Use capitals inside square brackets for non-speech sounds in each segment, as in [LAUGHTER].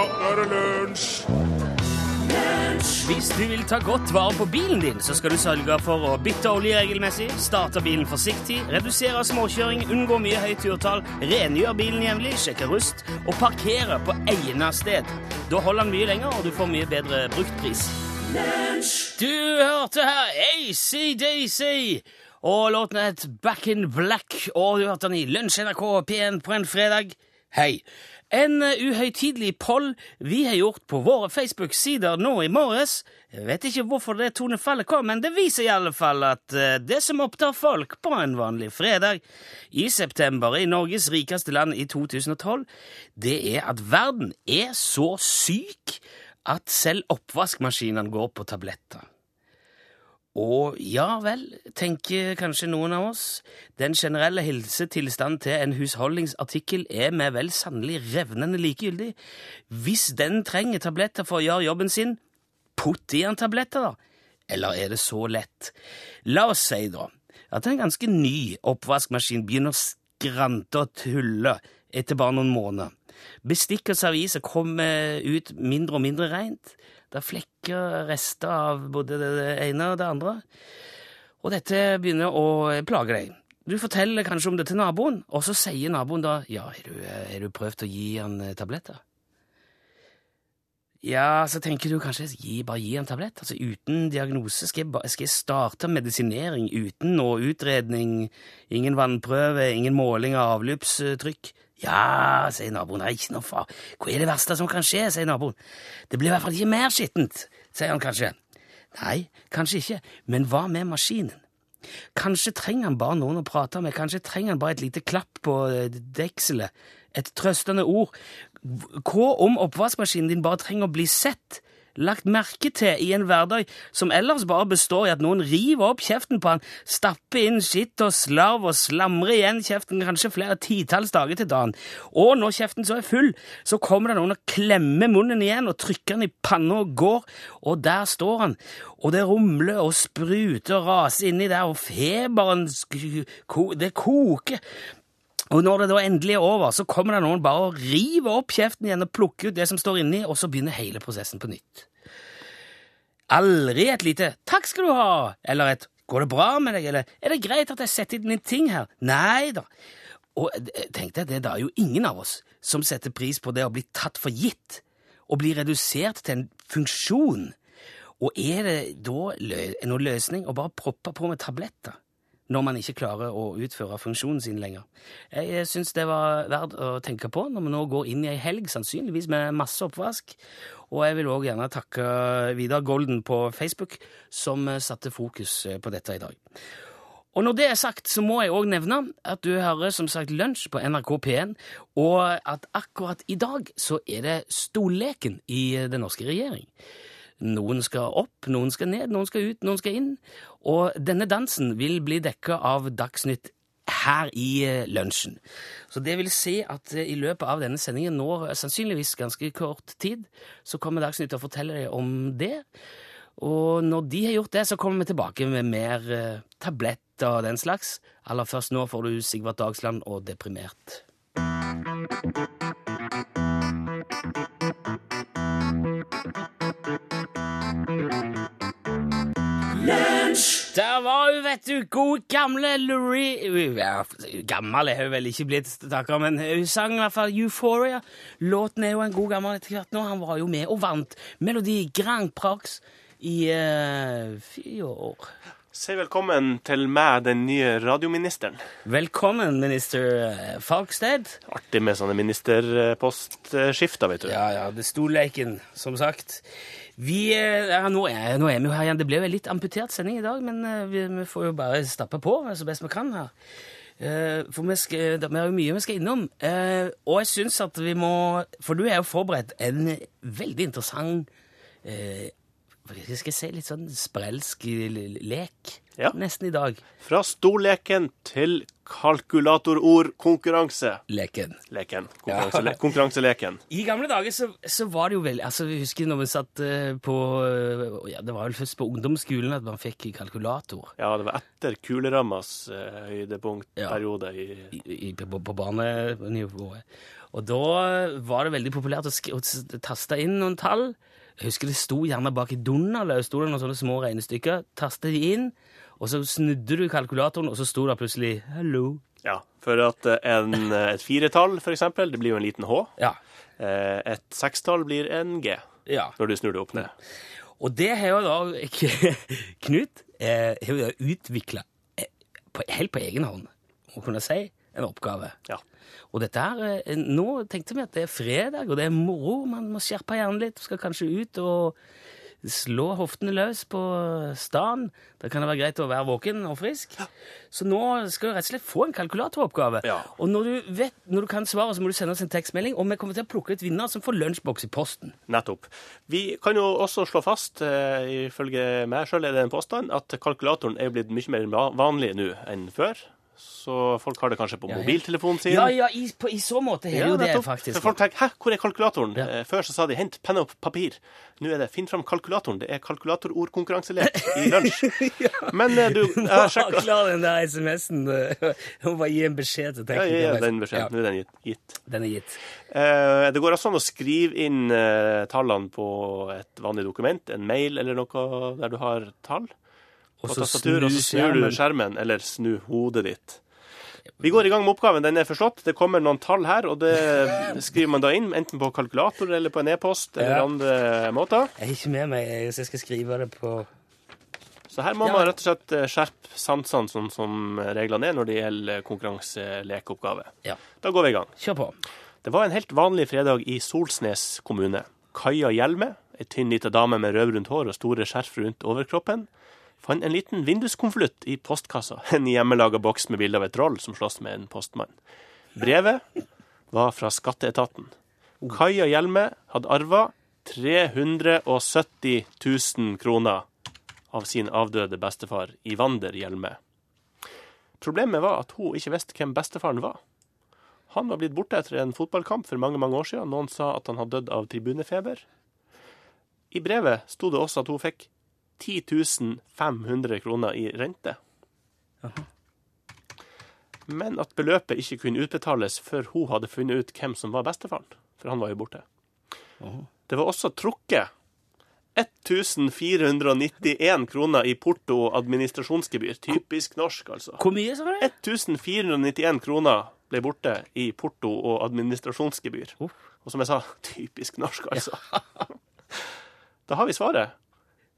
nå er det lunsj! Hvis du vil ta godt vare på bilen din, så skal du sørge for å bytte olje regelmessig, starte bilen forsiktig, redusere småkjøring, unngå mye høyt turtall, rengjøre bilen jevnlig, sjekke rust og parkere på egnet sted. Da holder den mye lenger, og du får mye bedre bruktpris. Du hørte her ACDC, og låten het Back in Black, og du hørte den i Lunsj NRK P1 på en fredag. Hei. En uh, uhøytidelig poll vi har gjort på våre Facebook-sider nå i morges. Jeg vet ikke hvorfor det tonefallet kom, men det viser i alle fall at uh, det som opptar folk på en vanlig fredag i september i Norges rikeste land i 2012, det er at verden er så syk at selv oppvaskmaskinene går på tabletter. Og ja vel, tenker kanskje noen av oss, den generelle helsetilstanden til en husholdningsartikkel er vi vel sannelig revnende likegyldig. Hvis den trenger tabletter for å gjøre jobben sin, putt i den tabletter, da. Eller er det så lett? La oss si, da, at en ganske ny oppvaskmaskin begynner å skrante og tulle etter bare noen måneder. Bestikk og serviser kommer ut mindre og mindre rent. Det er flekker, rester av både det ene og det andre. Og dette begynner å plage deg. Du forteller kanskje om det til naboen, og så sier naboen da ja, har du, har du prøvd å gi han tabletter? Ja, så tenker du kanskje gi, bare gi en tablett. Altså Uten diagnose skal jeg, skal jeg starte medisinering uten noe utredning, ingen vannprøve, ingen måling av avløpstrykk. Ja, sier naboen, det er ikke noe far. Hva er det verste som kan skje, sier naboen. Det blir i hvert fall ikke mer skittent, sier han kanskje. Nei, kanskje ikke, men hva med maskinen? Kanskje trenger han bare noen å prate med, kanskje trenger han bare et lite klapp på dekselet, et trøstende ord. Hva om oppvaskmaskinen din bare trenger å bli sett? Lagt merke til i en hverdag som ellers bare består i at noen river opp kjeften på han, stapper inn skitt og slarv og slamrer igjen kjeften kanskje flere titalls dager til dagen. Og når kjeften så er full, så kommer det noen og klemmer munnen igjen og trykker han i panna og går, og der står han, og det rumler og spruter og raser inni der, og feberen det koker. Og når det da endelig er over, så kommer det noen bare og river opp kjeften igjen og plukker ut det som står inni, og så begynner hele prosessen på nytt. Aldri et lite 'takk skal du ha' eller et 'går det bra med deg', eller 'er det greit at jeg setter inn litt ting her'? Nei da. Og tenk deg, det er jo ingen av oss som setter pris på det å bli tatt for gitt, og bli redusert til en funksjon. Og er det da noen løsning å bare proppe på med tabletter? når man ikke klarer å utføre funksjonen sin lenger. Jeg syns det var verdt å tenke på når vi nå går inn i ei helg, sannsynligvis med masse oppvask. Og jeg vil òg gjerne takke Vidar Golden på Facebook, som satte fokus på dette i dag. Og når det er sagt, så må jeg òg nevne at du hører som sagt Lunsj på NRK P1, og at akkurat i dag så er det stolleken i den norske regjering. Noen skal opp, noen skal ned, noen skal ut, noen skal inn. Og denne dansen vil bli dekka av Dagsnytt her i lunsjen. Så det vil si at i løpet av denne sendingen nå, sannsynligvis ganske kort tid, så kommer Dagsnytt og å fortelle deg om det. Og når de har gjort det, så kommer vi tilbake med mer uh, tabletter og den slags. Aller først nå får du Sigvart Dagsland og Deprimert. Vet du, god gamle Lurie ja, Gammel er hun vel ikke blitt, takker, men hun sang i hvert fall Euphoria. Låten er jo en god gammel etter hvert nå. Han var jo med og vant Melodi Grand Prix i uh, år. Si velkommen til meg, den nye radioministeren. Velkommen, minister Falksted. Artig med sånne ministerpostskifter, vet du. Ja, ja. Det sto leken, som sagt. Vi, ja, nå, er, nå, er, vi jo her igjen. Det ble jo en litt amputert sending i dag, men vi, vi får jo bare stappe på så best vi kan her. Uh, for vi, skal, vi, har jo mye vi skal innom. Og jeg syns at vi må For du er jo forberedt en veldig interessant uh, jeg skal si litt sånn sprelsk lek Ja. nesten i dag. Fra storleken til kalkulatorordkonkurranse. Leken. Leken. Konkurransele konkurranseleken. [LAUGHS] I gamle dager så, så var det jo veldig altså Jeg husker når vi satt eh, på ja, Det var vel først på ungdomsskolen at man fikk kalkulator Ja, det var etter kulerammas eh, høydepunktperiode ja. i, i, på, på barnenivået. Og da var det veldig populært å, å taste inn noen tall. Jeg husker det sto gjerne bak i Donald sto det noen sånne små regnestykker. Tastet de inn, og så snudde du kalkulatoren, og så sto det plutselig 'hello'. Ja, for at eh, en, eh, et firetall, for eksempel, det blir jo en liten H. Ja. Eh, Et sekstall blir en G, ja. når du snur det opp ned. Og det har jo da [LAUGHS] Knut har jo utvikla helt på egen hånd, må kunne si, en oppgave. Ja. Og dette her, eh, nå tenkte vi at det er fredag, og det er moro. Man må skjerpe hjernen litt. Skal kanskje ut og slå hoftene løs på stan. Da kan det være greit å være våken og frisk. Så nå skal du rett og slett få en kalkulatoroppgave. Ja. Og når du, vet, når du kan svaret, så må du sende oss en tekstmelding, og vi kommer til å plukke ut vinner som får lunsjboks i posten. Nettopp. Vi kan jo også slå fast, eh, ifølge meg sjøl er det en påstand, at kalkulatoren er blitt mye mer vanlig nå enn før. Så folk har det kanskje på Ja, ja. mobiltelefonen sin. Ja, ja, i, på, i så måte har Ja, jo det faktisk. For folk tenker 'hæ, hvor er kalkulatoren?' Ja. Eh, Før så sa de 'hent penn og papir'. Nå er det 'finn fram kalkulatoren'. Det er kalkulatorordkonkurranselek i lunsj. [LAUGHS] Men eh, du, jeg har sjekka Klar den der SMS-en. Hun bare gi en beskjed til Ja, ja, ja, den beskjeden. Ja, Nå er den gitt. gitt. den er gitt. Uh, det går også an å skrive inn uh, tallene på et vanlig dokument, en mail eller noe der du har tall. På så tastatur, og så snur du skjermen. eller snu hodet ditt. Vi går i gang med oppgaven. Den er forstått. Det kommer noen tall her, og det skriver man da inn, enten på kalkulator eller på en e-post eller Ja. andre måter. Jeg er ikke med meg, så jeg skal skrive det på Så her må Ja. man rett og slett eh, skjerpe sansene sånn som reglene er når det gjelder konkurranselekeoppgave. Ja. Da går vi i gang. Kjør på. Det var en helt vanlig fredag i Solsnes kommune. Kaja Hjelme, ei tynn lita dame med rødbrunt hår og store skjerf rundt overkroppen, fant en liten vinduskonvolutt i postkassa. [LAUGHS] En hjemmelaga boks med bilde av et troll som slåss med en postmann. Brevet var fra skatteetaten. Kaja Hjelme hadde arva 370 000 kroner av sin avdøde bestefar Ivander Hjelme. Problemet var at hun ikke visste hvem bestefaren var. Han var blitt borte etter en fotballkamp for mange mange år siden. Noen sa at han hadde dødd av tribunefeber. I brevet sto det også at hun fikk 10 500 kroner i rente. Men at beløpet ikke kunne utbetales før hun hadde funnet ut hvem som var bestefaren. For han var jo borte. Det var også trukket 1491 kroner i porto og administrasjonsgebyr. Typisk norsk, altså. Hvor mye, sa du? 1491 kroner ble borte i porto og administrasjonsgebyr. Og som jeg sa, typisk norsk, altså. [LAUGHS] Da har vi svaret.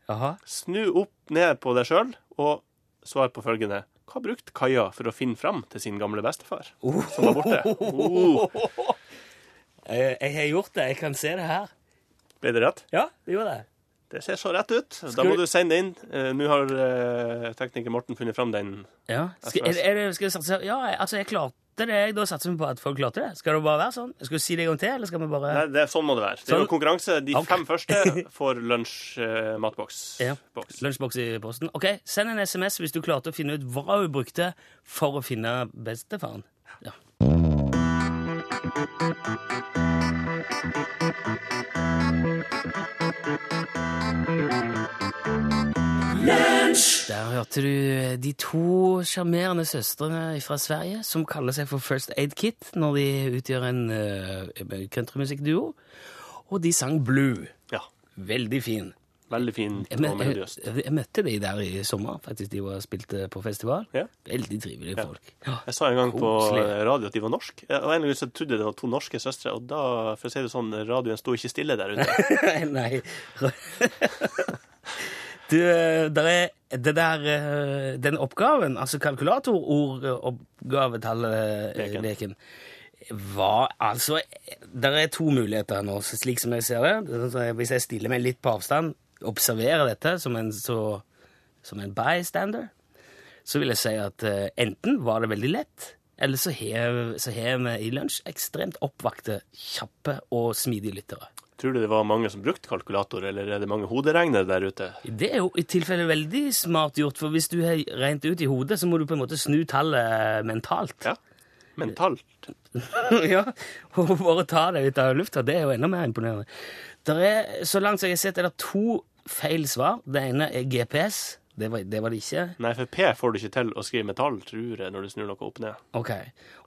Jaha. Snu opp ned på deg sjøl og svar på følgende. Hva brukte Kaja for å finne fram til sin gamle bestefar, som var borte? Oh, Jeg, jeg har gjort det. Jeg kan se det her. ble det rett? Ja, det gjorde det. Det ser så rett ut. Da Skal må du- sende det inn. Eh, Nå har eh, tekniker Morten funnet fram den. Ja. Skal, er, er det, skal jeg satse Ja, jeg- altså, jeg klarte det. jeg. Da satser vi på at folk klarte det. Skal det bare være sånn? Skal du si det en gang til, eller skal vi bare Nei, det, sånn må det være. Det er jo Sånn. konkurranse. De okay. fem første [LAUGHS] får lunsj-matboks. Ja. Lunsjboks i posten. Ok, Send en SMS hvis du klarte å finne ut hva hun brukte for å finne bestefaren. Ja. Hørte du de to sjarmerende søstrene fra Sverige som kaller seg for First Aid Kit når de utgjør en uh, countrymusikkduo. Og de sang Blue. Ja. Veldig fin. Veldig fin Jeg, jeg, jeg, jeg møtte de der i sommer. faktisk De var spilte på festival. Ja. Veldig trivelige Ja. folk. Ja. Jeg sa en gang på radio at de var norske. Og en gang så trodde jeg det var to norske søstre. Og da, for å si det sånn, radioen sto ikke stille der ute. [LAUGHS] Nei. [LAUGHS] Du, der er det der eh, Den oppgaven, altså kalkulatoroppgavetall-leken, var altså Der er to muligheter nå, slik som jeg ser det. Hvis jeg stiller meg litt på avstand, observerer dette som en, så, som en bystander, så vil jeg si at eh, enten var det veldig lett, eller så har vi i lunsj ekstremt oppvakte, kjappe og smidige lyttere. Tror du det var mange som brukte kalkulator, eller er det mange hoderegnere der ute? Det er jo i tilfelle veldig smart gjort, for hvis du har regnet ut i hodet, så må du på en måte snu tallet mentalt. Ja. Mentalt. [LAUGHS] ja, og bare ta det ut av lufta, det er jo enda mer imponerende. Der er, så langt som jeg har sett, er det to feil svar. Det ene er GPS. Det var det, var det ikke. Nei, for P får du ikke til å skrive metall, tror jeg, når du snur noe opp ned. Ok.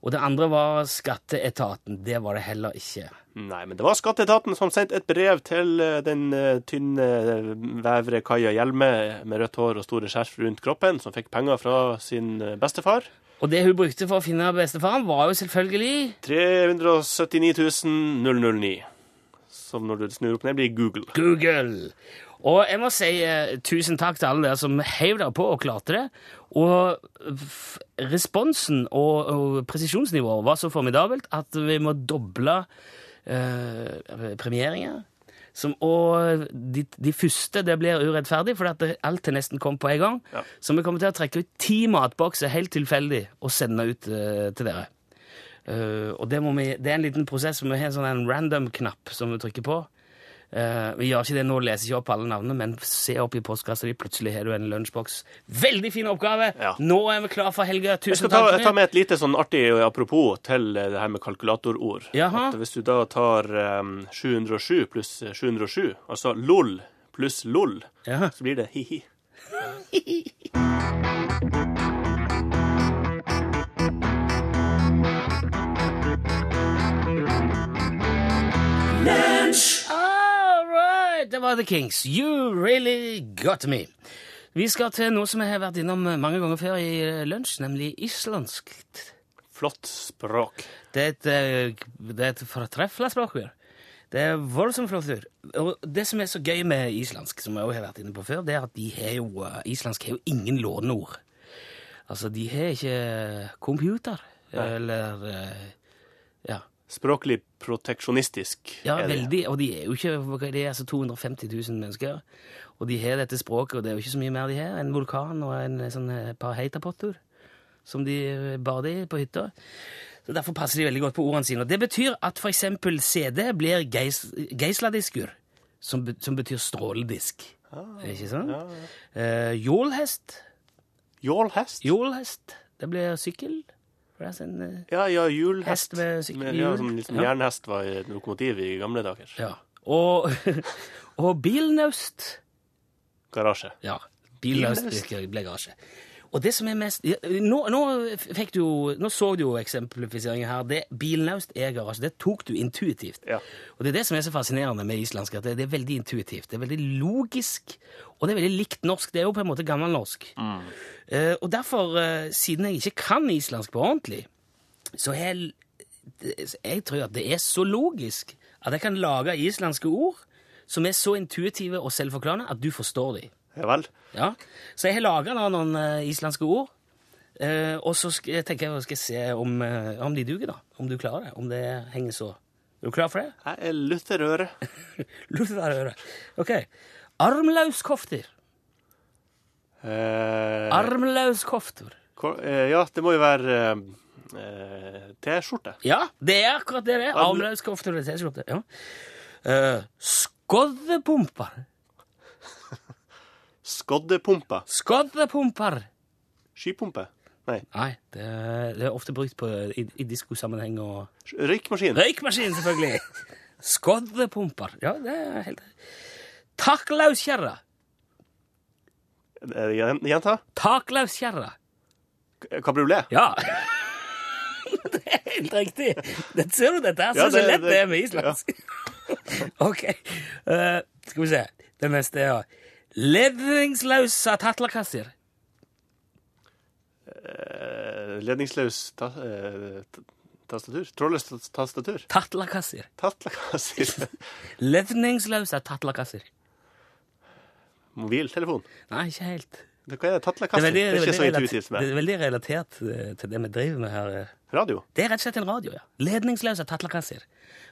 Og det andre var Skatteetaten. Det var det heller ikke. Nei, men det var Skatteetaten som sendte et brev til eh, den eh, tynne vevre Kaja Hjelme med rødt hår og store skjerf rundt kroppen, som fikk penger fra sin eh, bestefar. Og det hun brukte for å finne bestefaren, var jo selvfølgelig 379 009. Som når du snur opp ned, blir Google. Google. Og jeg må si eh, tusen takk til alle dere som heiv dere på og klarte det. Og responsen og, og presisjonsnivået var så formidabelt at vi må doble eh, premieringer. Som, og de, de første det blir urettferdig, for at alt er nesten kom på en gang. Ja. Så vi kommer til å trekke ut ti matbokser helt tilfeldig og sende ut eh, til dere. Eh, og det, vi, det er en liten prosess, vi har en sånn random-knapp som vi trykker på. Uh, vi gjør ikke det nå, leser ikke opp alle navnene, men se opp i postkassa di. Plutselig har du en lunsjboks. Veldig fin oppgave! Ja. Nå er vi klar for helga. Jeg Tusen skal ta, takk. ta med et lite sånn artig apropos til det her med kalkulatorord. Hvis du da tar um, 707 pluss 707, altså LOL pluss LOL, Jaha. så blir det hi-hi. [LAUGHS] var The Kings. You really got me. Vi skal til noe som jeg har vært innom mange ganger før i lunsj, nemlig islandsk. Flott språk. Det er et, eh, det er et fortreffelig språk. Det er voldsomt flott. Og det som er så gøy med islandsk, som jeg også har vært inne på før, det er at de har jo, eh, islandsk har jo ingen låneord. Altså, de har ikke computer, eller eh. Språklig proteksjonistisk Ja, veldig. Og de er jo ikke det er altså 250 000 mennesker. Og de har dette språket, og det er jo ikke så mye mer de har. En vulkan og en sånn eh, par heitapotter som de eh, bader i på hytta. Så Derfor passer de veldig godt på ordene sine. Og Det betyr at eksempel CD blir geis, geisladiskur, som, be- som betyr stråledisk. Ikke sant? Ja, ja. Uh, jålhest. Jålhest? Jålhest. Det blir sykkel. Det er sånn, eh, Ja, ja, hjulhest. Hest med sykkel- Ja, hjul. som liksom Ja. jernhest var et lokomotiv i gamle dager. ja. Og, [LAUGHS] og bilnaust. Garasje. Ja. Bilnaust Bilnaust. ble garasje. Og det som er mest ja, Nå, nå, fikk du, jo- nå så du jo eksemplifiseringen her. Det, bilnaust er garasje. Det tok du intuitivt. Ja. Og det er det som er så fascinerende med islandsk, at det, det er veldig intuitivt. Det er veldig logisk, og det er veldig likt norsk. Det er jo på en måte gammelnorsk. Uh, og derfor, uh, siden jeg ikke kan islandsk på ordentlig, så jeg Jeg tror at det er så logisk at jeg kan lage islandske ord som er så intuitive og selvforklarende at du forstår dem. Ja vel. Ja. Så jeg har laga noen eh, islandske ord. eh, og så skal, jeg tenker jeg skal se om, eh, om de duger, da. Om du klarer det. Om det henger så Er du klar for det? Jeg er lutherøre. Luftarøre. [LAUGHS] OK. Armlauskofter. Eh, Armlauskofter. ko- eh, ja, det må jo være eh, eh, T-skjorte. Ja, det er akkurat det det er. Arm- Armlauskofter og T-skjorte. Ja. Eh, skoddepumpar. Skoddepumpe. Skoddepumper! Skypumpe. Nei. Nei, det det er ofte brukt på, i, i diskosammenheng og Røykmaskin. Røykmaskin, selvfølgelig. Skoddepumper. Ja, det er helt Taklauskjerra. Eh, Gjenta. Taklauskjerra. Kabriolet. Ja. [LAUGHS] det er helt riktig. Det, ser du, dette er så, Ja, så lett det det- er med islandsk. [LAUGHS] OK. Uh, skal vi se. Det neste er Ledningsløse tatlakasser. Eh, ledningsløs ta, eh, tastatur. Trådløst tastatur. Tatlakasser. Tatlakasser. [LAUGHS] Ledningsløse tatlakasser. Mobiltelefon. Nei, ikke helt. Det- Hva er det? Det er, Tatlakasser? Det veldig, er ikke så intuitivt som det er veldig relatert eh, til det vi driver med her. eh. Radio. Det er rett og slett en radio, ja. Ledningsløse tatlakasser.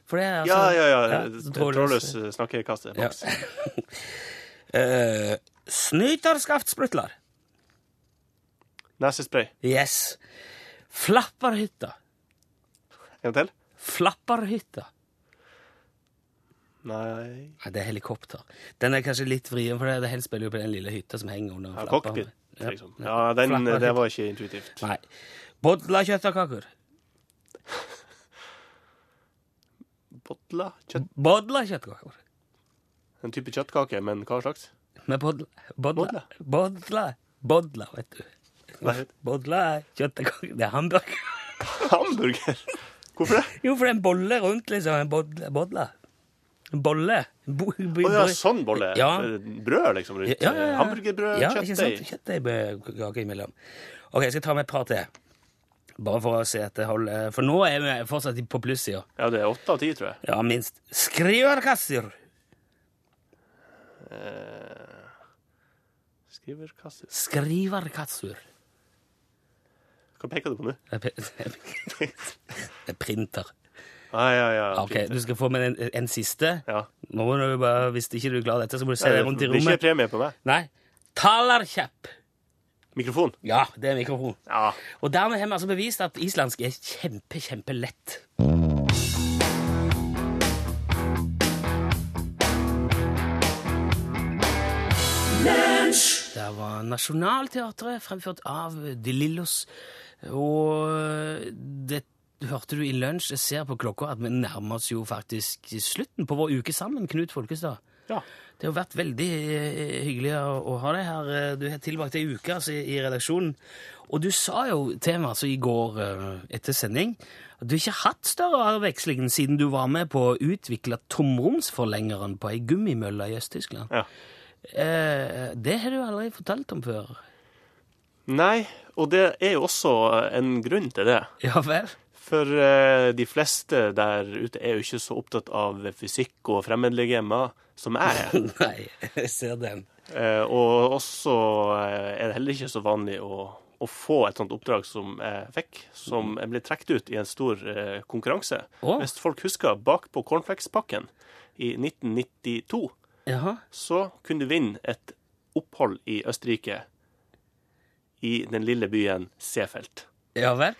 For det er altså Ja, ja, ja. ja, Trådløs eh, snakkekasse. Ja. [LAUGHS] Uh, Snyterskaftsprutler. Nesespray. Yes. Flapperhytta. En til? Flapperhytta. Nei Nei, det er helikopter. Den er kanskje litt vrien, for det helst spiller jo på den lille hytta som henger under ja, flappa. Cockpit, Ja. liksom. Ja, den, det var ikke intuitivt. Nei. Bodla kjøttkaker. [LAUGHS] Bodla? Kjøtt, Bodla kjøttkaker. En type kjøttkake, men hva slags? Med bodla. Bodla. Bodla. Bodla, vet du. Bodla er kjøttkake. Det er hamburger. [LAUGHS] Hamburger? Hvorfor det? Jo, for det er en bolle rundt, liksom. En bodla. bodla. En bolle. Bo, bo, oh, ja, sånn bolle? Ja. Brød, liksom, rundt? Ja, ja, ja. Hamburgerbrød, ja, kjøttdeig? Kjøttdeigkake imellom. Ok, jeg skal ta med et par til. Bare for å se at det holder. For nå er vi fortsatt på plussida. Ja, det er åtte av ti, tror jeg. Ja, minst. Skriverkasser. Skriverkasse Skriverkassur. Hva peker du på nå? [LAUGHS] Er er printer. Ah, ja, ja. Ok, du skal få med en, en siste. ja. Nå må du bare, Hvis ikke du er glad i dette, så må du se deg det rundt i rommet. Det blir ikke premie på meg. Nei. Talerkjepp. Mikrofon? Ja, det er mikrofon. Ja. Og dermed har vi altså bevist at islandsk er kjempe, kjempelett. Det var Nationaltheatret, fremført av De Lillos. Og det hørte du i lunsj. Jeg ser på klokka at vi nærmer oss jo faktisk slutten på vår uke sammen, Knut Folkestad. ja. Det har vært veldig eh, hyggelig å, ha deg her. Eh, Du har tilbrakt ei uke altså, i, redaksjonen. Og du sa jo til meg altså, i går eh, etter sending at du ikke har hatt større avveksling siden du var med på å utvikle tomromsforlengeren på ei gummimølle i Øst-Tyskland. ja. Eh, det har du aldri fortalt om før. Nei, og det er jo også en grunn til det. Ja vel? For eh, de fleste der ute er jo ikke så opptatt av fysikk og fremmedlegemer som jeg er. [LAUGHS] Nei, jeg ser den. Eh, og også eh, er det heller ikke så vanlig å, å få et sånt oppdrag som jeg fikk, som jeg ble trukket ut i en stor eh, konkurranse. Oh. Hvis folk husker, bak på cornflakespakken i 1992, Jaha. så kunne du vinne et opphold i Østerrike i den lille byen Seefeld. Ja vel?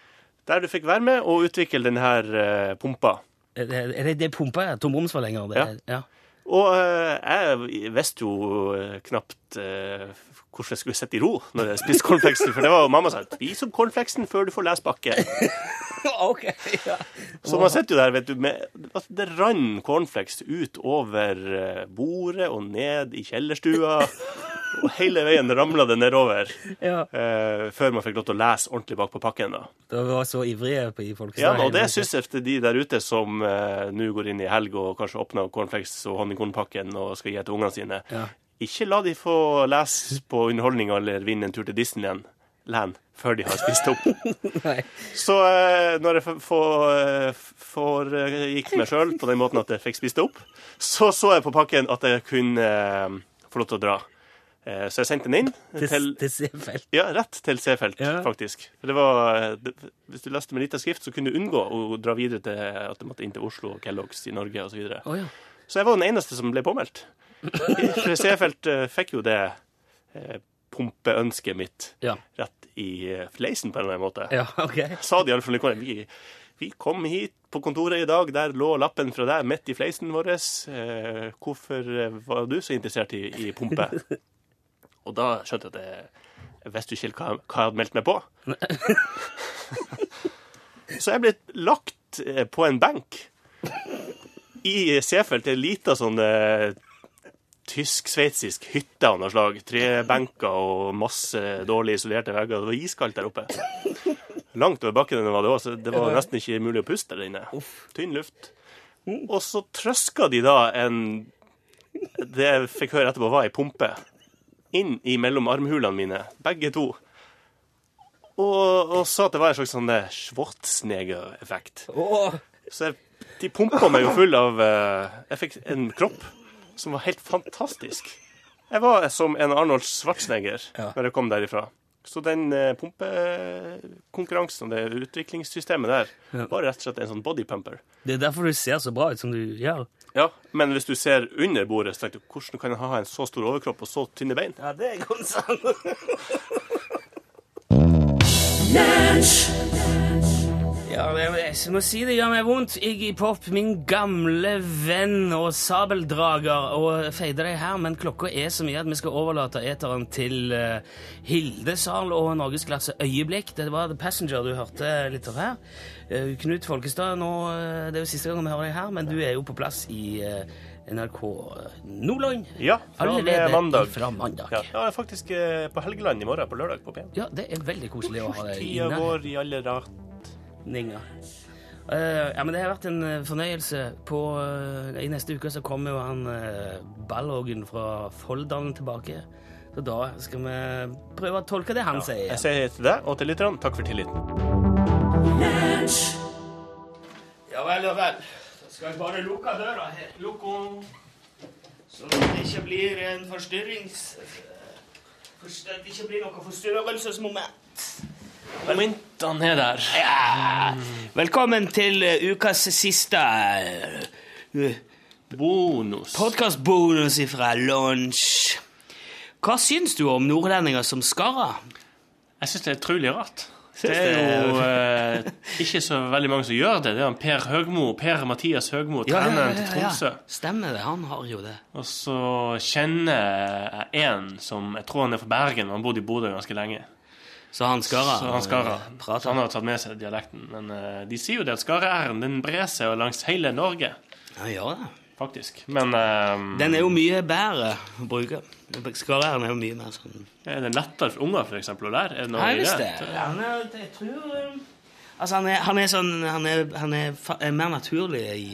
Der du fikk være med og utvikle denne eh, pumpa. Er det, er det, det pumpa, ja? Tomromsforlenger? Det, Ja. ja. Og uh, jeg visste jo eh, knapt uh, hvordan jeg skulle sitte i ro når jeg spiste cornflakesen, for det var jo mamma som sa 'spis opp cornflakesen før du får lesbakke'. [LAUGHS] [LAUGHS] ok, ja. Så man sitter jo der, vet du, med altså, Det rant cornflakes ut over eh, bordet og ned i kjellerstua. Og hele veien ramla det nedover [LAUGHS] ja. eh, før man fikk lov til å lese ordentlig bak på pakken. da. Vi var så ivrige på i Folkestad. Ja, og det syns jeg til de der ute som eh, nå går inn i helg og kanskje åpner cornflakes og honningkornpakken og skal gi til ungene sine. Ja. Ikke la de få lese på underholdninga eller vinne en tur til Disneyland land før de har spist opp. [LAUGHS] Så eh, når jeg får, eh, eh, gikk meg sjøl på den måten at jeg fikk spist det opp, så så jeg på pakken at jeg kunne eh, få lov til å dra. Eh, så jeg sendte den inn Til, til til Seefeld. ja, rett til Seefeld, Ja. faktisk. For det var, det, hvis du leste med lita skrift, så kunne du unngå å dra videre til at du måtte inn til Oslo og Kellogg's i Norge osv. Så, videre. Å ja. så jeg var den eneste som ble påmeldt. [LAUGHS] For C-felt fikk jo det eh, pumpeønsket mitt Ja. rett i eh, fleisen, på en eller annen måte. ja, [LAUGHS] ok. Sa de iallfall i vi, vi kom hit på kontoret i dag, der lå lappen fra deg midt i fleisen vår. Eh, hvorfor eh, var du så interessert i, i pumpe? [LAUGHS] Og da skjønte jeg at jeg, visste ikke hva, hva jeg hadde meldt meg på. [LAUGHS] Så jeg ble lagt eh, på en benk i Seefeld, ei lita sånn tysk-sveitsisk hytte av noe slag. Tre benker og masse dårlig isolerte vegger. Det var iskaldt der oppe. Langt over bakken var det òg, så det var nesten ikke mulig å puste der inne. Tynn luft. Og så trøska de da en Det jeg fikk høre etterpå, var ei pumpe inn i mellom armhulene mine, begge to. Og, og sa at det var en slags sånn eh, Schwarzenegger-effekt. Så jeg, de pumpa meg jo full av eh, Jeg fikk en kropp som var helt fantastisk. Jeg var som en Arnold Schwarzenegger Ja. når jeg kom derifra. Så den eh, pumpekonkurransen, det utviklingssystemet der, Ja. var rett og slett en sånn bodypumper. det er derfor du ser så bra ut som du gjør. Ja, men hvis du ser under bordet, så tenker du hvordan kan jeg ha en så stor overkropp og så tynne bein? Ja, det er godt sant. Ja, jeg, må si det gjør meg vondt. Iggy Pop, min gamle venn og sabeldrager, og feide deg her, men klokka er så mye at vi skal overlate eteren til uh, Hilde Sahl og Norgesklasse Øyeblikk. Det var The Passenger du hørte litt av her. Uh, Knut Folkestad, nå, uh, det er jo siste gang vi hører deg her, men du er jo på plass i NRK Nordland. Ja, fra Allerede mandag. Fra mandag. Ja, jeg er faktisk på Helgeland i morgen, på lørdag på P1. Ja, det er veldig koselig å ha deg Tida inne. går i alle rat. Ninga. Uh, ja, men Det har vært en eh, fornøyelse. På, uh, I neste uke så kommer jo han uh, Ballågen fra Folldalen tilbake. Så da skal vi prøve å tolke det han sier. Jeg sier til deg og til lytterne takk for tilliten. Ja vel, ja vel. Da skal jeg bare lukke døra her. Lukk. Så det ikke blir en forstyrrings... forst- At det ikke blir noe forstyrrelsesmoment. Momentene er der. Ja. Velkommen til eh, ukas siste uh, Bonus. podkastbonus fra lunsj. Hva syns du om nordlendinger som skarrer? Jeg syns det er utrolig rart. Det er jo eh, ikke så veldig mange som gjør det. Det er han Per Høgmo, Per Mathias Høgmo, treneren til Tromsø. Stemmer det. Han har jo det. Og så kjenner jeg en som jeg tror han er fra Bergen, han bodd i Bodø ganske lenge. Så han skara, Så han eh, Så Prater. han har tatt med seg dialekten. Men uh, de sier jo det at skarre-æren den brer seg langs hele Norge, Ja, gjør det. faktisk. Men uh, Den er jo mye bedre å bruke. Skareæren er jo mye mer sånn er det lettere for unger for eksempel, å lære? Er det noe Nei, i visst det? det. Er, jeg tror eh, Altså, han er, han er sånn Han er, han er, er mer naturlig i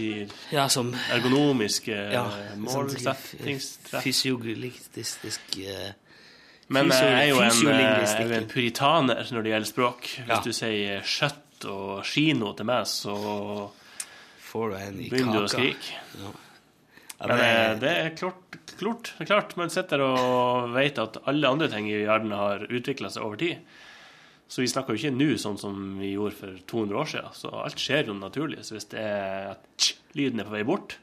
I Ja, som ergonomiske ja, målsettingstrekk. Fysioglistisk eh, Men jeg er jo en, eh, er en puritaner når det gjelder språk. Hvis Ja. du sier skjøtt og kino til meg, så Får du en i begynner du å skrike. Ja, Men det- eh, det er klart, klart, det er klart man sitter og vet at alle andre ting i verden har utvikla seg over tid. Så vi snakker jo ikke nå sånn som vi gjorde for 200 år siden. Så alt skjer jo naturlig. Så hvis det er at lyden er på vei bort,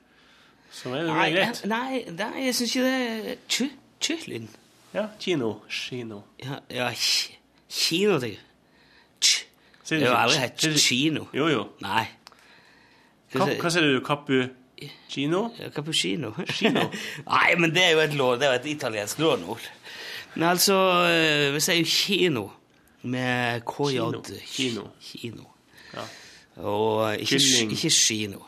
så er det Nei, greit. nei, nei, jeg syns ikke det er tju-lyd. Ja, kino. Kino. Ja, ja kino. Sier Det du har aldri hett kino. Jo, jo. Nei. Hva, hva sier du? Cappuccino? Ja, Cappuccino. Kino. [LAUGHS] Nei, men det er jo et lån, det er jo et italiensk lånord. Men altså, eh, vi sier jo kino med KJ. Kino. Kino. Kino. Ja. Og ikke, Kylling. ikke kino.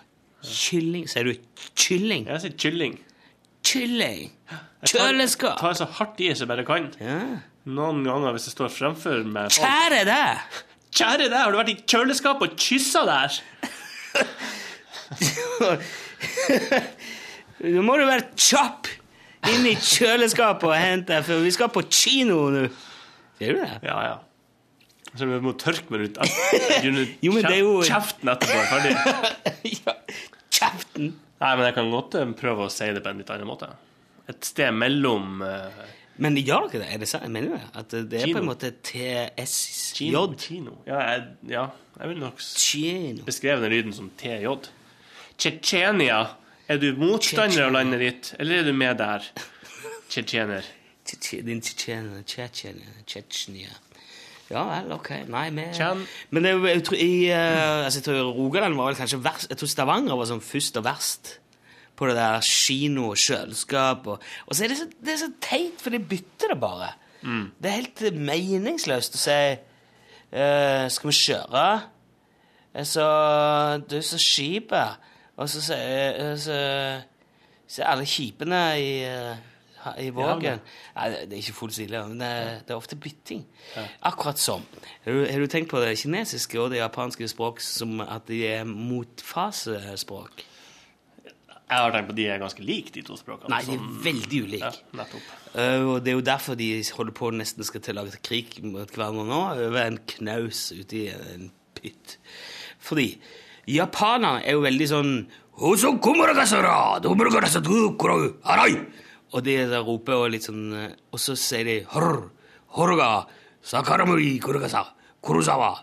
Kylling. Sier du kylling? Jeg sier kylling. Kylling! Jeg tar- Kjøleskap! tar så hardt i som jeg bare kan. Ja. Noen ganger hvis jeg står fremfor med folk. Kjære deg! Kjære deg, har du vært i kjøleskapet og kyssa der? [LAUGHS] Nå må du være kjapp inn i kjøleskapet og hente, for vi skal på kino nå. Ser du det? Ja, ja. Så vi må tørke meg ut. [LAUGHS] Jo, men det er jo- kjeften etterpå. Ferdig. [LAUGHS] ja. Kjeften! Nei, men jeg kan godt eh, prøve å si det på en litt annen måte. Et sted mellom uh, Men gjør dere det? Er det sant? Jeg mener det. At det er Kino. på en måte TSJ. kino. kino. Ja, jeg, ja, jeg vil nok Kino. beskrive den lyden som TJ. Tsjetsjenia. Er du motstander av landet ditt, eller er du med der? [LAUGHS] Tsjetsjener. Tsjetsje- Din tsjetsjener, tsjetsjenia. Ja vel, ok. Nei, vi Tjen. Men det, er jo- jeg tror, i, eh, altså, jeg tror Rogaland var vel kanskje verst. Jeg tror Stavanger var sånn først og verst på det der kino og kjøleskap. Og, og så er det så, det er så teit, for de bytter det bare. Det er helt eh, meningsløst å si eh, Skal vi kjøre? Eh, Så Du, så skipet Og så sier eh, så, så alle kjipene i, eh, i vågen. Nei, det, er ikke fullt så ille, men det, er- det er ofte bytting. Akkurat som. Har du, har du tenkt på det kinesiske og det japanske språk som at de er motfasespråk? Jeg har tenkt på at de er ganske like, de to språkene. Nei, de er veldig ulike. Ja. Eh, og det er jo derfor de holder på nesten skal til å lage krig mot hverandre nå, over en knaus ute i en pytt. Fordi japanerne er jo veldig sånn Og de der roper og litt sånn eh, Og så sier de «Horr, horga, sakaramui korokasa, kurusawa.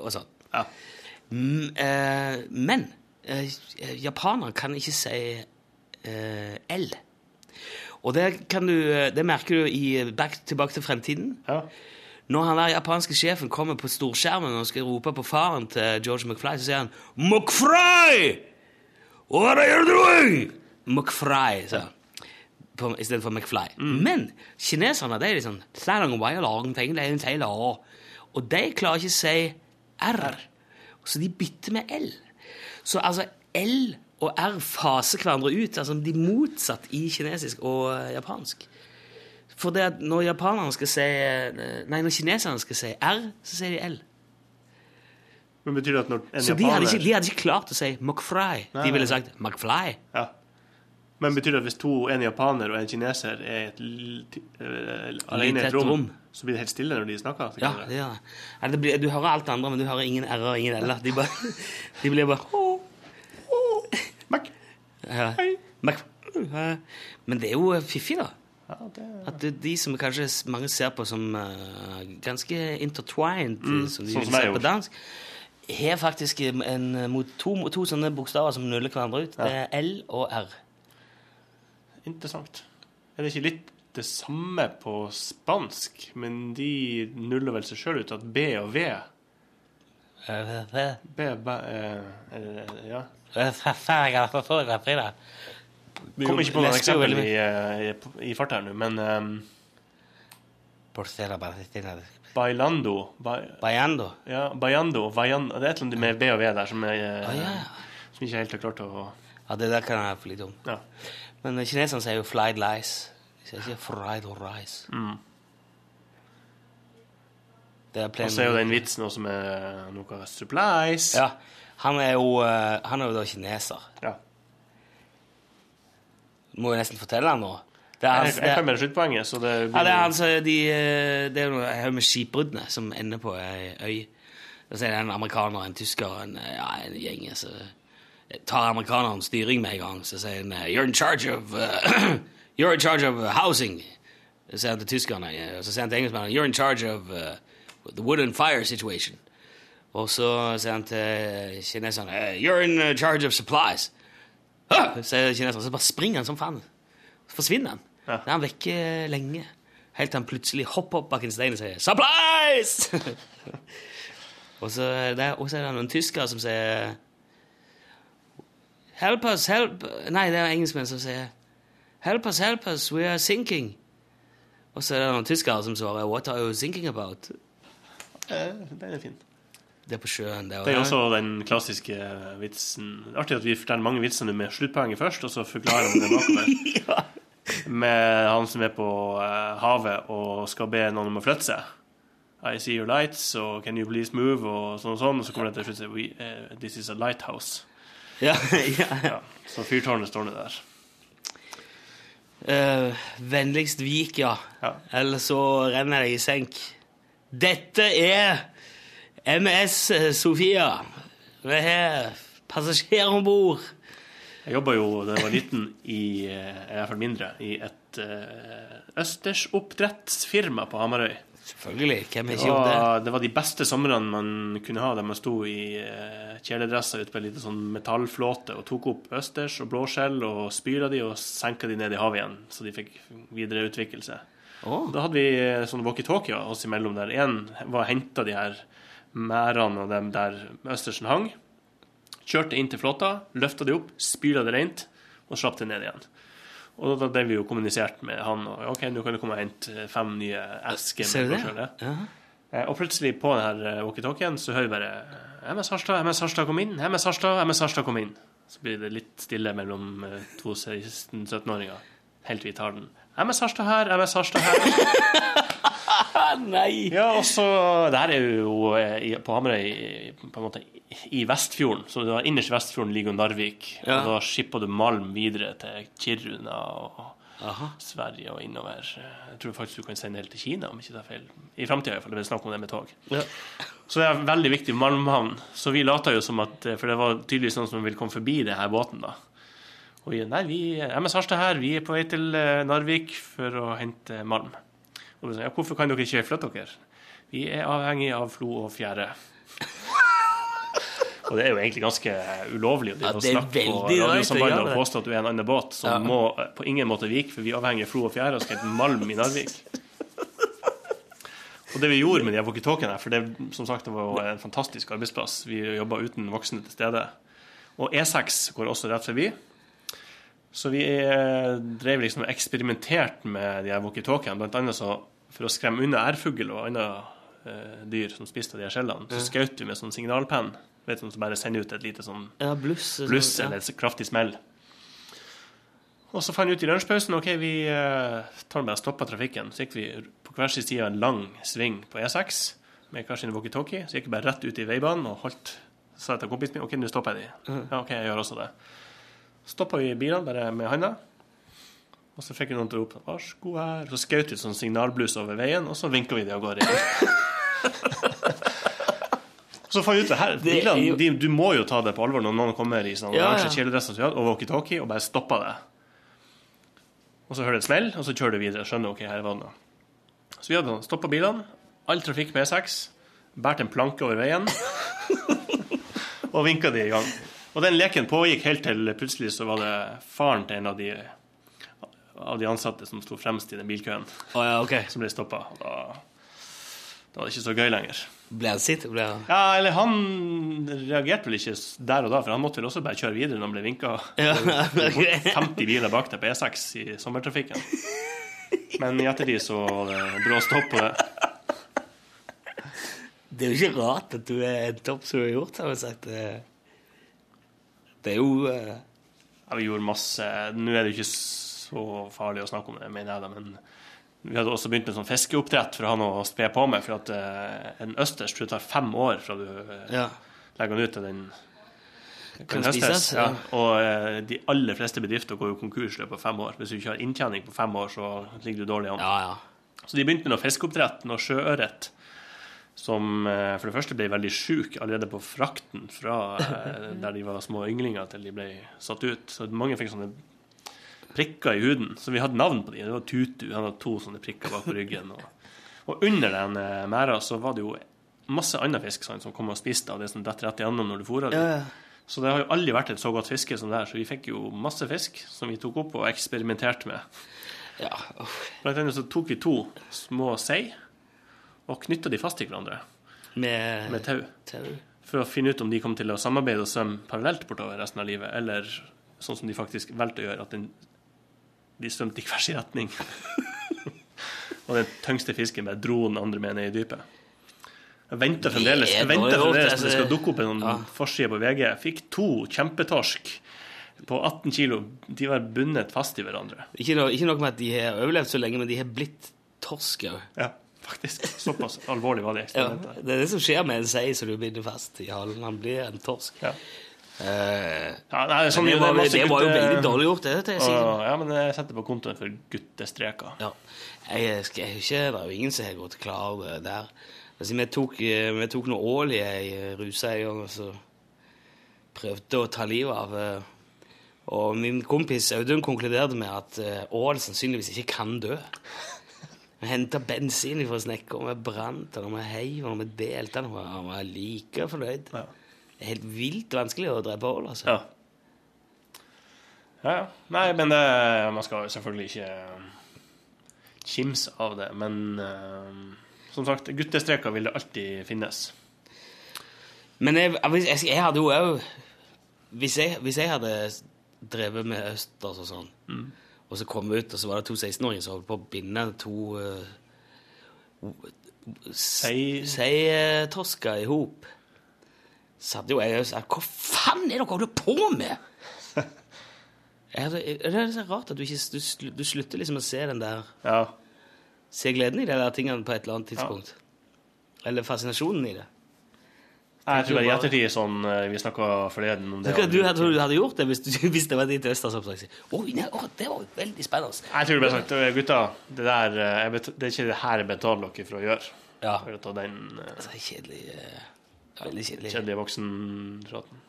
og sånn. Ja. Mm, eh, men eh, japanere kan ikke si eh, L. Og det, kan du, det merker du i Back tilbake til fremtiden. ja. Når han der japanske sjefen kommer på storskjermen og skal rope på faren til George McFly, så sier han 'McFly! What are you doing?' McFly, sa han. På- I stedet for McFly. Men kineserne de er liksom Og de klarer ikke å si R. Så de bytter med L. Så altså L og R faser hverandre ut. altså De motsatt i kinesisk og eh, japansk. For det at når japanerne skal si eh, Nei, når kineserne skal si R, så sier de L. Men betyr det at når en Så de japaner hadde, ikke, de hadde ikke klart å si McFry. De ville sagt McFly. Ja. Men betyr det at hvis to, en japaner og en kineser er et uh, eh, alene i et rom, rom. så blir det helt stille når de snakker? Ja, det gjør det. Det blir, du hører alt det andre, men du hører ingen R og ingen L. De, bare, [LAUGHS] de blir bare Mac. ja. Mac- Men det er jo fiffig, da. Ja, det, At de som kanskje mange ser på som uh, ganske intertwined, mm, som de sånn som jeg på dansk, har faktisk en, mot to, to sånne bokstaver som nuller hverandre ut. Det er L og R. interessant. Er det ikke litt det samme på spansk, men de nuller vel seg sjøl ut at B og V B, B eh, eh, Ja. Kom ikke på noe eksempel i, eh, i, i farta nå, men um, Bailando ba, Bayando. Ja, Bayando, Det er et eller annet med B og V der som, jeg, eh, Ah, ja. som ikke helt har klart å Ja, det der kan jeg for litt om. Ja. Men kineserne sier jo 'fried lice'. De sier ikke 'fried or rice'. Mm. Det Og så er jo den vitsen også med noe supplies. Ja, han er jo, eh, han er jo da kineser. Ja. Må jo nesten fortelle han nå. Det er, Jeg, hans, jeg det, kan med sluttpoenget, så det blir... ja, det er altså de, eh, Det er noe haug med skipbruddene som ender på ei øy. Og så er det en amerikaner, en tysker en, eh, ja, en gjeng. Så tar amerikaneren styring med en gang. Så sier han eh, 'You're in charge of uh, [CLEARS THROAT] You're in charge of housing'. Så sier han til tyskerne. eh, Og så sier han til engelskmennene 'You're in charge of uh, the wood and fire situation'. Og så sier han til kineserne eh, 'You're in charge of supplies'. «Hå!» sier kineserne. Så bare springer han som faen. Så forsvinner han. Ja. Da er han vekke lenge. Helt til han plutselig hopper opp bak en stein og sier 'Supplies!' [LAUGHS] og så er det og så er det noen tyskere som sier 'Help us, help Nei, det er engelskmenn som sier 'Help us, help us, we are sinking'. Og så er det noen tyskere som svarer 'What are you thinking about?' Eh, Den er fin. Det er på sjøen. Det, Det er også den klassiske vitsen Artig at vi forteller mange vitser med sluttpoenget først, og så forklarer vi det bakover. [LAUGHS] Med han som er på eh, havet og skal be noen om å flytte seg. I see your lights, og can you please move, og sånn og sånn. Og så kommer det til slutt og sier "We, eh, This is a lighthouse. [LAUGHS] ja, ja. Så fyrtårnet står nå der. Uh, vennligst vik, ja. Ja. Eller så renner jeg i senk. Dette er MS Sofia. Vi har passasjer om bord. Jeg jobba jo da jeg var liten, i, eh, i hvert fall mindre, i et uh, østersoppdrettsfirma på Hamarøy. Selvfølgelig. Hvem har ikke gjort det? Det var de beste somrene man kunne ha, der man sto i uh, kjeledresser ute på en liten sånn metallflåte og tok opp østers og blåskjell og spyla de og senka de ned i havet igjen, så de fikk videreutvikle seg. Oh. Da hadde vi sånn sånne walkietalkier oss imellom der. Én var henta de her merdene og dem der østersen hang. Kjørte inn til flåta, løfta de opp, spyla det rent og slapp det ned igjen. Og da ble vi jo kommunisert med han. og OK, nå kan du komme og hente fem nye esker Ser du det? blåskjell. ja. Ja. Eh, Og plutselig på denne walkietalkien så hører vi bare MS Harstad, MS Harstad, kom inn. MS Harstad, MS Harstad, kom inn. Så blir det litt stille mellom eh, to 16-17-åringer. Helt vi tar den. MS Harstad her, MS Harstad her. [LAUGHS] [LAUGHS] Nei! Ja, og så Det her er jo eh, i- på Hamarøy i- på en måte i Vestfjorden. Så det var innerst i Vestfjorden ligger jo Narvik. Ja. Og da skipper du malm videre til Kiruna og Aha. Sverige og innover. Jeg tror faktisk du kan sende helt til Kina, om ikke det er feil. I framtida, iallfall. Det blir snakk om det med tog. Ja. Så det er en veldig viktig malmhavn. Så vi lata jo som at For det var tydeligvis noen som ville komme forbi det her båten, da. Og vi, nei, vi MS Harstad her, vi er på vei til eh, Narvik for å hente malm. Og sa, ja, hvorfor kan dere ikke flytte dere? Vi er avhengig av flo og fjære. [LAUGHS] Og det er jo egentlig ganske ulovlig å Ja, det er snakke på radiosambandet og påstå at du er en annen båt som Ja. må eh, på ingen måte vike, for vi er avhengig av flo og fjære og skal hete malm i Narvik. Og det vi gjorde med de walkietalkiene, for det, som sagt, det var en fantastisk arbeidsplass. Vi jobba uten voksne til stede. Og E6 går også rett forbi. Så vi drev liksom og eksperimenterte med de walkietalkiene. Blant annet så for å skremme unna ærfugl og andre eh, dyr som spiste de her skjellene, så skjøt vi med sånn signalpenn. Vet du, som bare sender ut et lite sånn Ja, bluss. bluss ja. eller et kraftig smell. Og så fant vi ut i lunsjpausen ok, vi eh, tar bare og stopper trafikken. Så gikk vi på hver sin side en lang sving på E6 med hver sin walkietalkie. Så gikk vi bare rett ut i veibanen og holdt sa jeg til kompisen min OK, nå stopper jeg de. Ja, OK, jeg gjør også det. Stoppa vi bilene bare med handa. Og så fikk vi noen til å rope 'Varsko her'. Så skjøt vi sånn signalbluss over veien, og så vinka vi de av gårde. [LAUGHS] Så fant vi ut det her. Er Bilene, jo- de, du må jo ta det på alvor når noen kommer i sånn Ja, oransje ja. og walkietalkie, og bare stopper det. Og så hører det et smell, og så kjører du videre. Skjønner ok, her var det noe. Så vi hadde stoppa bilene, all trafikk med E6, båret en planke over veien [LAUGHS] og vinka de i gang. Og den leken pågikk helt til plutselig så var det faren til en av de, av de ansatte som sto fremst i den bilkøen, oh, ja, okay. som ble stoppa. Da, da var det ikke så gøy lenger. Ble han sitt? Ble han Ja, eller han reagerte vel ikke der og da, for han måtte vel også bare kjøre videre når han ble vinka. [LAUGHS] Ja, okay. 50 biler bak deg på E6 i sommertrafikken. Men i ettertid så var det brå stopp på det. Det er jo ikke rart at du er en topp som du har gjort, har vi sagt. Det, det er jo uh... Ja, vi gjorde masse Nå er det jo ikke så farlig å snakke om det, mener jeg da, men vi hadde også begynt med sånn fiskeoppdrett for å ha noe å spe på med. For at eh, en østers tror jeg tar fem år fra du eh, Ja. legger den ut til den Kan høstes. Ja. Og eh, de aller fleste bedrifter går jo konkurs i løpet av fem år. Hvis du ikke har inntjening på fem år, så ligger du dårlig an. Ja, ja. Så de begynte med noe fiskeoppdrett, noe sjøørret, som eh, for det første ble veldig sjuk allerede på frakten fra eh, [LAUGHS] der de var små ynglinger til de ble satt ut. Så mange fikk sånne prikker i huden. Så vi hadde navn på de. Det var Tutu. Han hadde to sånne prikker bak på ryggen. Og, og under den eh, merda så var det jo masse annen fisk sant, som kom og spiste av det som detter rett igjennom når du fôrer det. Ja. Så det har jo aldri vært et så godt fiske som det her. Så vi fikk jo masse fisk som vi tok opp og eksperimenterte med. ja. Oh. Blant annet så tok vi to små sei og knytta de fast til hverandre Med, med tau. tau. For å finne ut om de kom til å samarbeide og svømme parallelt bortover resten av livet, eller sånn som de faktisk valgte å gjøre, at den, de svømte i hver sin retning. [LAUGHS] og den tyngste fisken bare dro den andre med ned i dypet. Jeg venter fremdeles jeg venter fremdeles til det skal altså. dukke opp en sånn Ja. forside på VG. Jeg fikk to kjempetorsk på 18 kilo. De var bundet fast i hverandre. Ikke, noe, ikke noe med at de har overlevd så lenge, men de har blitt torsk òg. Ja, faktisk. Såpass alvorlig var det Ja, det er det som skjer med en sei som du binder fast i halen. Han blir en torsk. Ja. Eh, Ja, nei, sånn, det, er var, det var jo veldig dårlig gjort, det. det. Og, ja, men jeg setter på kontoen for guttestreker. Ja. Jeg, jeg, jeg, det er jo ingen som har gått klar der. Altså, vi, tok, eh, vi tok noe ål i ei ruse en gang og så prøvde å ta livet av eh, Og min kompis Audun konkluderte med at ål sannsynligvis ikke kan dø. Vi henta bensin fra snekkeren, vi brant den, vi heiv den, vi delte den. og Han var like fornøyd. Ja. Det er helt vilt vanskelig å drepe ål, altså. Ja. ja, ja. Nei, men det, man skal jo selvfølgelig ikke kimse av det. Men uh, som sagt, guttestreker vil det alltid finnes. Men jeg, jeg, jeg, hadde jo òg hvis, hvis jeg hadde drevet med østers og sånn, og så kom ut, og så var det to 16-åringer som holdt på å binde to Seitosker Sei-torsker i hop, så jo jeg og sa Hva faen er det dere holder på med?! [LAUGHS] er det er så rart at du ikke du, du slutter liksom å se den der Ja. Se gleden i de der tingene på et eller annet tidspunkt. Eller fascinasjonen i det. Jeg tror bare i ettertid sånn Vi snakka forleden om det. Du hadde, du hadde gjort det hvis, du, hvis det var ditt østersoppdrag? Oi, nei, å, det var veldig spennende. Jeg tror bare sagt eh, gutta, det der eh, jeg Det er ikke det her jeg betaler dere for å gjøre. Ja. For å ta den uh... Det er kjedelig. eh, Veldig kjedelig. kjedelige voksenpraten.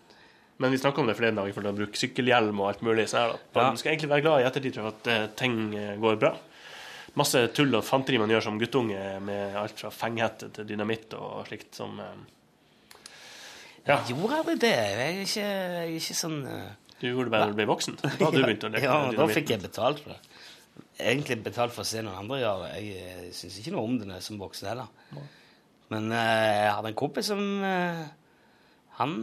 Men vi snakka om det flere dager, for å bruke sykkelhjelm og alt mulig. Så her, da. Man Ja. skal egentlig være glad i ettertid for at eh, ting eh, går bra. Masse tull og fanteri man gjør som guttunge, med alt fra fenghette til dynamitt og slikt som eh, Ja, Jeg gjorde aldri det. Jeg er ikke, jeg er ikke sånn du gjorde det bare da du ble voksen. Da du begynte å leke Ja, da fikk jeg betalt for det. egentlig betalt for å se noen andre gjøre det. Jeg, syns ikke noe om det som voksen heller. Men eh, jeg hadde en kompis som eh, Han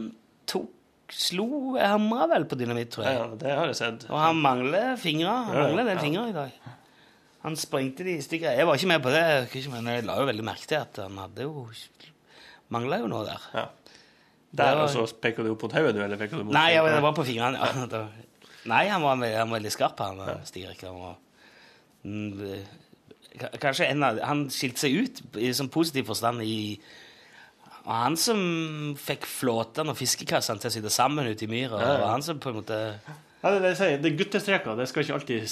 tok Slo Hamra vel på dynamitt, tror jeg. Ja, det har jeg sett. Og han mangler fingre. Han Ja, mangler en del ja. fingre i dag. Han sprengte de i stykker. Jeg var ikke med på det, men jeg la jo veldig merke til at han hadde jo Mangla jo noe der. Ja. Der, og så peker du mot hodet, du, eller peker du mot Nei, jeg, [LAUGHS] det var på fingrene. Ja. Nei, han var, han var veldig skarp, han. Stig Erik. Kanskje en av Han skilte seg ut i sånn positiv forstand i og han som fikk flåtene og fiskekassene til å sitte sammen ute i myra. Ja, han som på en måte Ja, det, det, sier, det er guttestreker. Det skal ikke alltid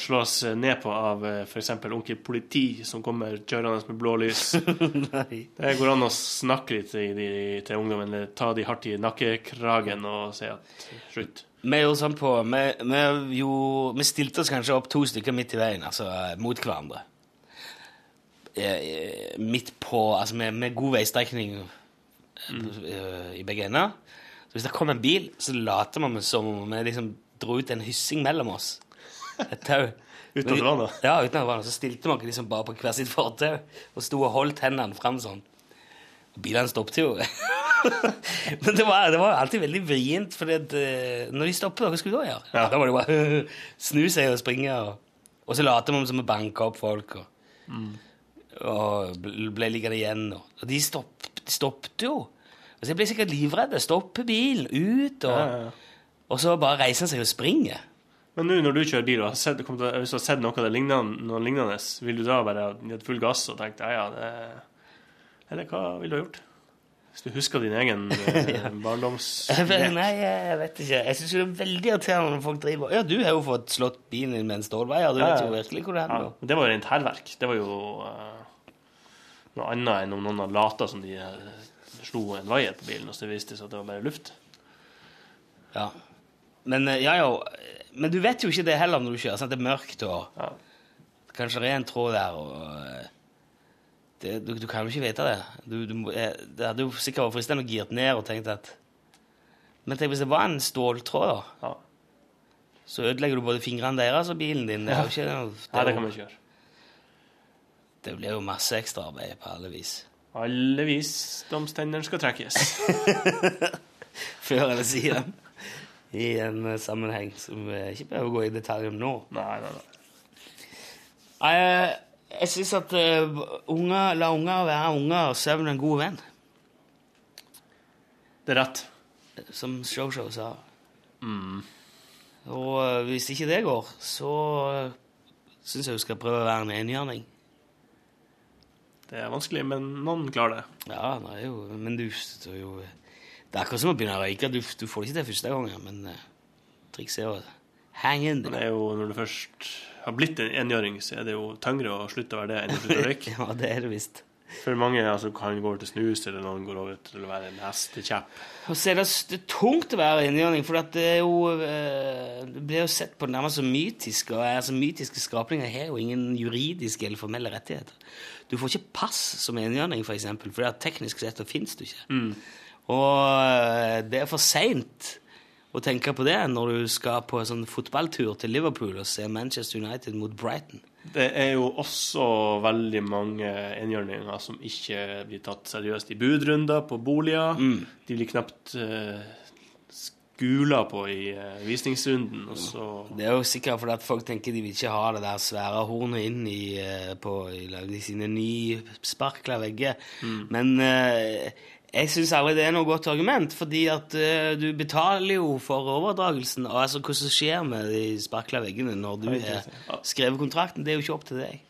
slås ned på av f.eks. onkel politi som kommer kjørende med blålys. [LAUGHS] Det går an å snakke litt til, de, til ungdommen, eller ta de hardt i nakkekragen og si at slutt. Vi gjorde sånn på vi, vi, jo, vi stilte oss kanskje opp to stykker midt i veien, altså eh, mot hverandre. Eh, eh, Midt på Altså med, med god veistrekning mm. i begge ender. Så hvis det kom en bil, så later man som om vi liksom dro ut en hyssing mellom oss. Et tau. Uten at det? Ja, uten at det. Så stilte man liksom bare på hver sitt fortau og sto og holdt hendene fram sånn. Bilene stoppet jo. [LAUGHS] Men det var, det var alltid veldig vrient, for når de stopper, hva skulle du da gjøre? Ja. Da var det bare [LAUGHS] snu seg og springe, og, og så later man som vi banker opp folk, og, og ble, liggende igjen. Og, og de, stopp, stoppet jo. Altså, jeg ble sikkert livredd. Stoppe bilen, ut, og, Ja, ja, ja. og så bare reiser han seg og springer. Men nå når du kjører bil og har sett, til, hvis du har sett noe, av det lignende, noe lignende, vil du da bare gitt full gass og tenkt ja, ja, det Eller hva ville du ha gjort? Hvis du husker din egen [LAUGHS] ja. barndoms... Nei, jeg vet ikke. Jeg syns det er veldig irriterende når folk driver Ja, du har jo fått slått bilen din med en stålveier. Du Ja, vet jo virkelig hvor det Ja, hender. men det var jo rent hærverk. Det var jo eh, noe annet enn om noen hadde lata som de eh, slo en vaier på bilen, og så viste det seg at det var bare luft. Ja. Men, eh, ja, ja. Men du vet jo ikke det heller når du kjører. Sant? Det er mørkt, og Ja. kanskje det er en tråd der, og eh, det, du, du kan jo ikke vite det. Du, du, eh, det hadde jo sikkert vært fristende å girt ned og tenkt at Men tenk hvis det var en ståltråd, da. ja. Så ødelegger du både fingrene deres og bilen din. Det, er jo ikke, det, Nei, er det kan man ikke gjøre. Det blir jo masse ekstraarbeid på alle vis. Alle visdomstennene skal trekkes. [LAUGHS] Før eller siden. I en eh, sammenheng som vi ikke behøver å gå i detalj om nå. Nei, nei, nei. Jeg, jeg syns at eh, unger, la unger være unger og søvn en god venn, Det er rett. som Shosho sa. Og eh, hvis ikke det går, så uh, syns jeg hun skal prøve å være en enhjørning. Det er vanskelig, men noen klarer det. Ja, det er jo, men du er jo Det er akkurat som å begynne å røyke. Du, du får det ikke til første gangen, men uh, trikset er å hang in det er jo, når du først har blitt en enhjørning, så er det jo tyngre å slutte å være det enn å slutte å [LAUGHS] røyke. Ja, det er det visst. For mange altså, kan gå over til snus, eller noen går over til å være en hestekjepp. Og så er det, det er tungt å være enhjørning, for det er jo eh, Det blir jo sett på nærmest som mytisk, og altså, mytiske skapninger har jo ingen juridiske eller formelle rettigheter. Du får ikke pass som enhjørning, for eksempel, for teknisk sett fins du ikke. Og eh, det er for seint å tenke på det når du skal på en sånn fotballtur til Liverpool og se Manchester United mot Brighton. Det er jo også veldig mange enhjørninger som ikke blir tatt seriøst i budrunder på boliger. De blir knapt uh, skula på i eh, visningsrunden, Det er jo sikkert fordi at folk tenker de vil ikke ha det der svære hornet inn i, eh, på, i, sine nysparkla vegger. Men eh, jeg syns aldri det er noe godt argument, fordi at uh, du betaler jo for overdragelsen. Og altså hva som skjer med de sparkla veggene når du har skrevet kontrakten, det er jo ikke opp til deg.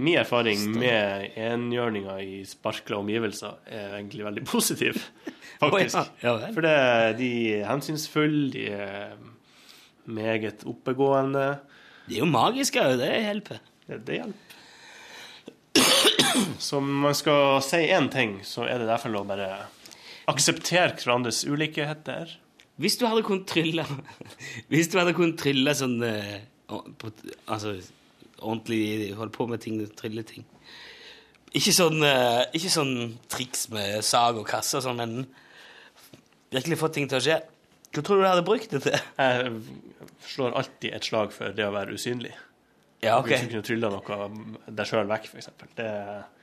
Min erfaring med enhjørninger i sparkla omgivelser er egentlig veldig positiv, [LAUGHS] faktisk. oh, ja. Ja. For det, de er hensynsfulle, de er meget oppegående. Det er jo magisk òg, det hjelper. Det, det hjelper. Så om man skal si én ting, så er det derfor å bare akseptere hverandres ulikheter. Hvis du hadde kunnet trylle [LAUGHS] Hvis du hadde kunnet trylle sånn eh, Altså ordentlig holde på med ting, trylle ting Ikke sånn, eh, ikke sånn triks med sag og kasse og sånn, men virkelig fått ting til å skje. Hva tror du du hadde brukt det til? Jeg slår alltid et slag for det å være usynlig. Ja, ok. Hvis du kunne trylla noe deg sjøl vekk, f.eks. Det,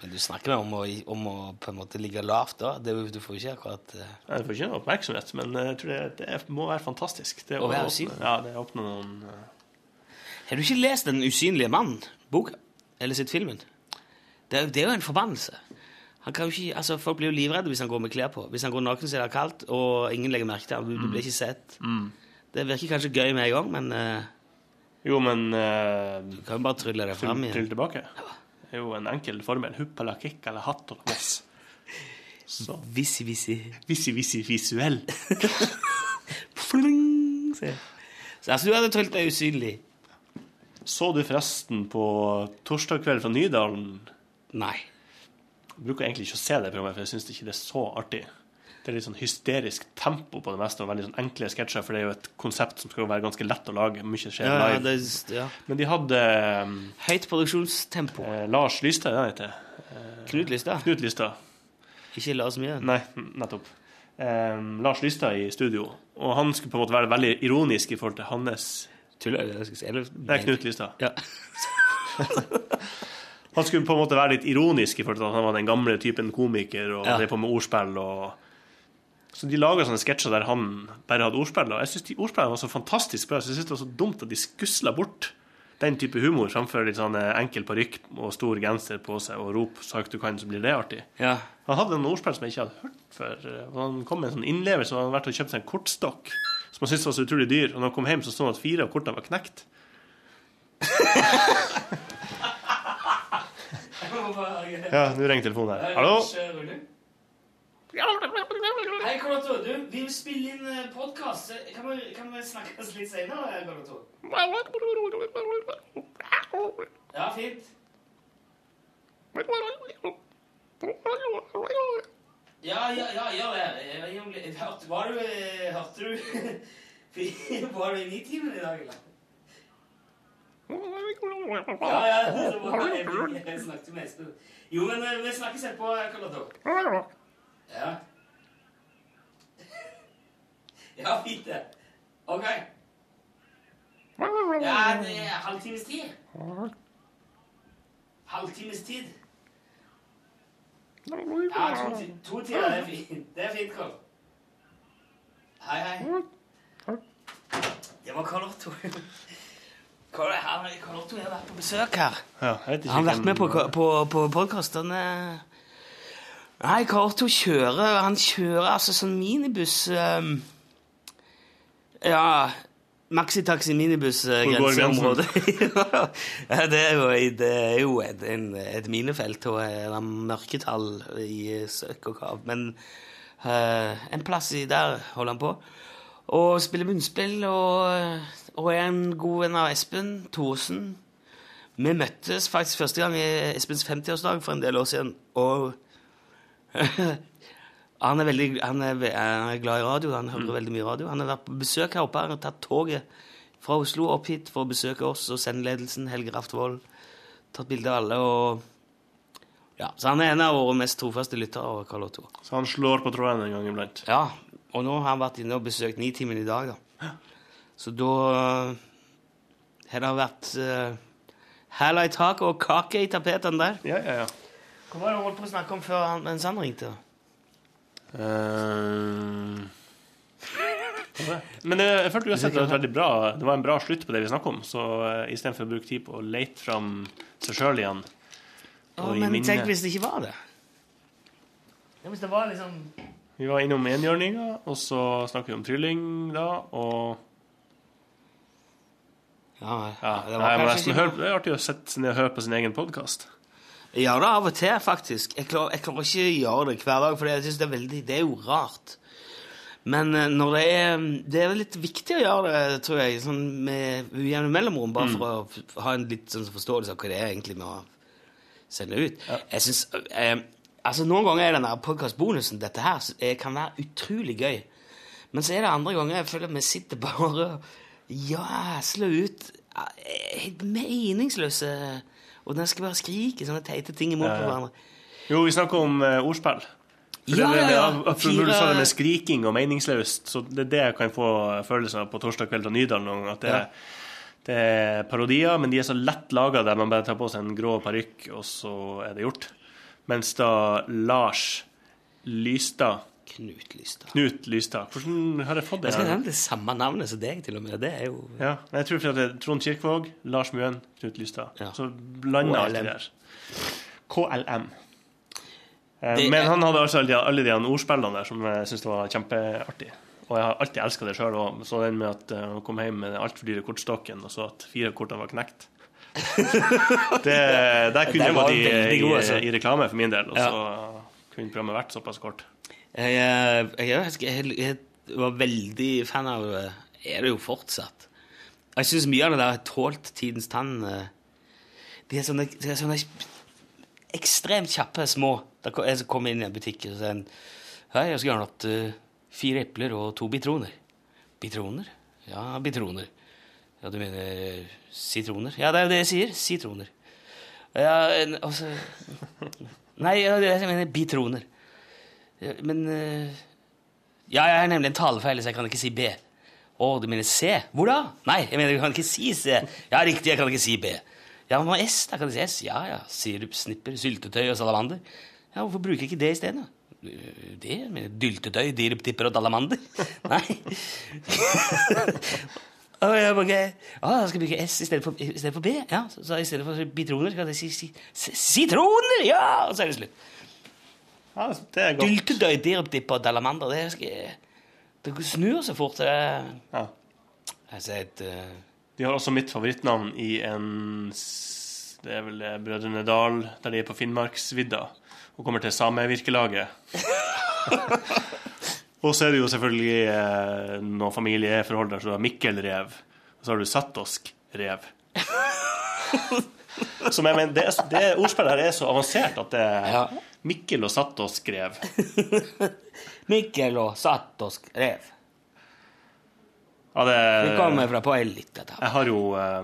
Men du snakker om å, om å på en måte ligge lavt, da? Det, du får ikke akkurat uh... Nei, Du får ikke noe oppmerksomhet, men jeg tror det, det må være fantastisk. Det Å være åpne- usynlig? Ja, det åpner noen uh... Har du ikke lest Den usynlige mannen, boka? Eller sett filmen? Det, er- det er jo en forbannelse. Han kan jo ikke, altså Folk blir jo livredde hvis han går med klær på. Hvis han går naken, så er det kaldt, og ingen legger merke til ham. Du, blir ikke sett. Det virker kanskje gøy med en gang, men eh, Jo, men uh, du kan jo bare trylle det fram igjen. Trylle tilbake. Det er jo en enkel formel. Hupp eller kikk eller hatt og mess. Vissi, vissi. Vissi, vissi, visuell. [LAUGHS] Fling, se. Så altså, du hadde trylt deg usynlig? Så du forresten på torsdag kveld fra Nydalen? Nei. Jeg bruker egentlig ikke å se det programmet, for jeg syns ikke det er så artig. Det er litt sånn hysterisk tempo på det meste, og veldig sånn enkle sketsjer, for det er jo et konsept som skal være ganske lett å lage. Mye skjer Ja, ja, live. det, er- ja. Men de hadde um, Høyt produksjonstempo. eh, Lars Lystad, det han heter. Knut Lystad. Knut Lystad. Ikke Lars oss. Nei, nettopp. Um, Lars Lystad i studio. Og han skulle på en måte være veldig ironisk i forhold til hans Tuller du? Det- Det er Knut Lystad. Ja. [LAUGHS] Han skulle på en måte være litt ironisk i forhold til at han var den gamle typen komiker og Ja. drev på med ordspill. og Så de laga sånne sketsjer der han bare hadde ordspill. Og jeg syns de ordspillene var så fantastisk bra, så jeg synes det var så dumt at de skusla bort den type humor framfor litt sånn eh, enkel parykk og stor genser på seg og rop så høyt du kan, så blir det artig. ja. Han hadde noen ordspill som jeg ikke hadde hørt før. og Han kom med en sånn innlevelse, og han hadde vært og kjøpt seg en kortstokk som han syntes var så utrolig dyr. Og når han kom hjem, så så han at fire av kortene var knekt. [LAUGHS] Ja, nå ringer telefonen her. Hallo? Hei, Carlotto. Du, vi vil spille inn podkast. Kan, vi- kan vi snakkes litt senere, Carlotto? Ja, fint. Ja, ja, ja, gjør det. Jeg- om det. Hørte, var du, eh, hørte du [LAUGHS] Var du i Nitimen i dag, eller? Ja, ja. [LAUGHS] Så var- Jeg, jeg snakket med Espen. Jo, men eh, vi snakkes etterpå, Carlotto. Ja. [LAUGHS] Ja, fint det. Ok. Ja, det er halvtimes tid. Halvtimes tid. Ja, to, to tider, det er fint. Det er fint, Karl. Hei, hei. Det var Karl Otto. [LAUGHS] Karl, Karl Otto har vært på besøk her. Ja, Han har vært med på, på, på podkastene. Nei, Otto kjører Han kjører altså sånn minibuss um, Ja Maxitaxi minibuss Hvor grenseområde. [LAUGHS] ja, det er jo, det er jo et, en, et minefelt og et mørketall i søk og kav. Men uh, en plass i der holder han på. Og spiller munnspill og, og er en god venn av Espen Thorsen. Vi møttes faktisk første gang i Espens 50-årsdag for en del år siden, og [LAUGHS] han er veldig han er, han er glad i radio, han hører veldig mye radio. Han har vært på besøk her oppe, han har tatt toget fra Oslo opp hit for å besøke oss og sendeledelsen, Helge Raftvold. Tatt bilde av alle og Ja, så han er en av våre mest trofaste lyttere, Karl Otto. Så han slår på tråden en gang iblant. Ja, og nå har han vært inne og besøkt Nitimen i dag, da. Så da øh, har det vært uh, hæla i taket og kake i tapetene der. Ja, ja, ja. Hva var det du holdt på å snakke om før han, mens han ringte? Uh, [LAUGHS] Men jeg, jeg følte uansett det var, veldig bra, det var en bra slutt på det vi snakket om. Så uh, istedenfor å bruke tid på å lete fram seg sjøl igjen Ja, og i men minne. tenk hvis det ikke var det. Ja, hvis det var liksom Vi var innom enhjørninga, og så snakket vi om trylling da, og Ja, ja, det var jeg må nesten høre, Det er artig å sette seg ned og høre på sin egen podkast. Ja, det av og til, faktisk. Jeg klarer, jeg klarer ikke å gjøre det hver dag, for jeg synes det er veldig Det er jo rart. Men eh, når det er Det er litt viktig å gjøre det, tror jeg, sånn med ujevne mellomrom, bare for å ha en litt sånn forståelse av hva det er egentlig med å sende ut. Jeg synes, eh, Altså, noen ganger er den podkastbonusen, dette her, eh, kan være utrolig gøy. Men så er det andre ganger jeg føler at vi sitter bare og jæsler ut eh, helt meningsløse Og den skal bare skrike sånne teite ting imot Ja, ja. hverandre. Jo, vi snakker om uh, ordspill. For Ja, det, det, det, for Når du sa det med skriking og meningsløst, så det er det jeg kan få følelsen av på torsdag kveld fra Nydalen. At det, Ja. Det er parodier, men de er så lett laga der man bare tar på seg en grå parykk, og så er det gjort. Mens da Lars Lystad Knut Lystad. Knut Lystad Hvordan har jeg fått det? Jeg skal nevne det samme navnet som deg, til og med. Det er jo Ja, jeg tror det er Trond Kirkvaag, Lars Mjøen, Knut Lystad. Ja. Så blanda alt det der. KLM. Eh, Det Men han hadde altså alle de, ordspillene der som jeg syntes var kjempeartig. Og jeg har alltid elska det sjøl òg. Så den med at eh, han kom hjem med den altfor dyre kortstokken, og så at fire kortene var knekt. [LAUGHS] det, der kunne jeg var gått i, god, i, altså. i reklame for min del, og Ja. så kunne programmet vært såpass kort. Eh, jeg, jeg, jeg, jeg var veldig fan av det. Er det jo fortsatt. Jeg syns mye av det der har tålt tidens tann. eh. De er sånne, de er sånne ekstremt kjappe, små. Da Jeg kom inn i en butikk og sa Hei, jeg skulle gjerne hatt uh, fire epler og to bitroner. Bitroner? Ja, bitroner. Ja, du mener sitroner? Ja, det er jo det jeg sier. Sitroner. Ja, og så Nei, jeg mener bitroner. Men eh, Ja, jeg har nemlig en talefeil, så jeg kan ikke si B. Å, du mener C? Hvor da? Nei, jeg mener, jeg kan ikke si C. Ja, riktig, jeg kan ikke si B. Ja, men S? Da kan jeg si S. Ja, ja. Sirup, snipper, syltetøy og salamander. Ja, hvorfor bruker jeg ikke det isteden? Det? Mener dyltetøy, diruptipper og dalamander? [LAUGHS] Nei. [LAUGHS] Å, jeg bare, å, jeg skal bruke S i stedet for B. Ja, så, så i stedet for bitroner skal jeg si, si, si sitroner! Ja! Og så er det slutt. Ja, det er godt. Dyltetøy, dirupdipp og dalamander, det, skal, det snur så fort. Det, Ja. sier et, uh... De har også mitt favorittnavn i en Det er vel eh, Brødrene Dal, der de er på Finnmarksvidda og kommer til samevirkelaget. [LAUGHS] og så er det jo selvfølgelig eh, noen familieforhold der, så du har Mikkel-rev, og så har du Sattosk-rev. [LAUGHS] Som jeg mener, det, det ordspillet her er så avansert at det Ja. Mikkel og satt og skrev. [LAUGHS] Mikkel og satt og skrev. Ja, det, Det kommer fra på en dette. Jeg har jo eh,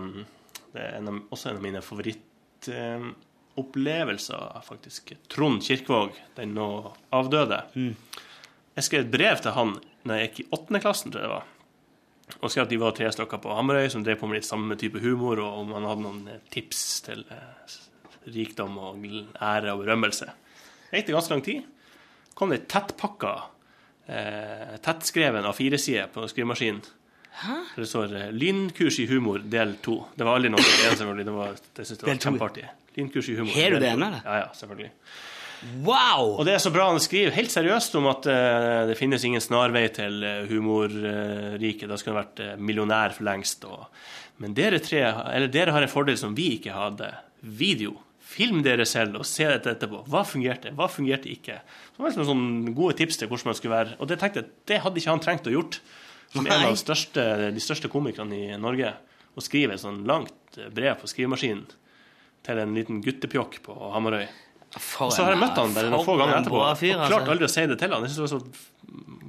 Det er en av, også en av mine favorittopplevelser, faktisk. Trond Kirkvaag, den nå avdøde. Jeg skrev et brev til han da jeg gikk i åttende klassen, tror jeg det var. Og skrev at de var tre stykker på Hamarøy som drev på med litt samme type humor, og om han hadde noen eh, tips til eh, rikdom og ære og berømmelse. Det ganske lang tid. kom det tettpakka, eh, tettskreven A4-side på skrivemaskinen. Hæ? det står eh, 'Lynkurs i humor del 2'. Det var aldri noe igjen, selvfølgelig. Det, var, det synes jeg var kjempeartig. Lynkurs i humor. Har du det ennå? Ja, ja, selvfølgelig. Wow! Og det er så bra han skriver helt seriøst om at uh, det finnes ingen snarvei til uh, da skulle han vært uh, millionær for lengst. Og, men dere tre, eller dere har en fordel som vi ikke hadde. Video. Film dere selv og se dette etterpå. Hva fungerte, hva fungerte ikke? Så det var liksom sånn gode tips til hvordan man skulle være. Og det tenkte jeg, det hadde ikke han trengt å gjort. Som en av de største, de største komikerne i Norge. Å skrive et sånn langt brev på skrivemaskinen til en liten guttepjokk på Hamarøy. For Og så har jeg møtt han bare noen få ganger etterpå. fyr, og klart altså. aldri å si det til han. Jeg, så,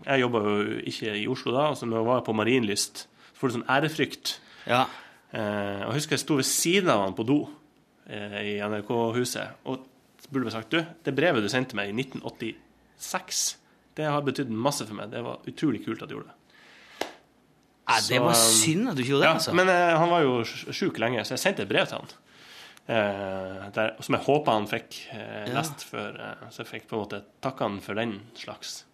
jeg jobba jo ikke i Oslo da, og så når jeg var på Marienlyst, så får du sånn ærefrykt. Ja. Eh, og jeg husker jeg sto ved siden av han på do i NRK-huset og burde sagt du, det brevet du sendte meg i 1986, det har betydd masse for meg. Det var utrolig kult at du gjorde det. ja, det var Så, synd at du ikke gjorde det, Ja, altså. Men eh, han var jo sj- sjuk lenge, så jeg sendte et brev til han. Eh, der, som jeg håpa han fikk eh, Ja. lest før. Eh, så jeg fikk på en måte takka han for den slags.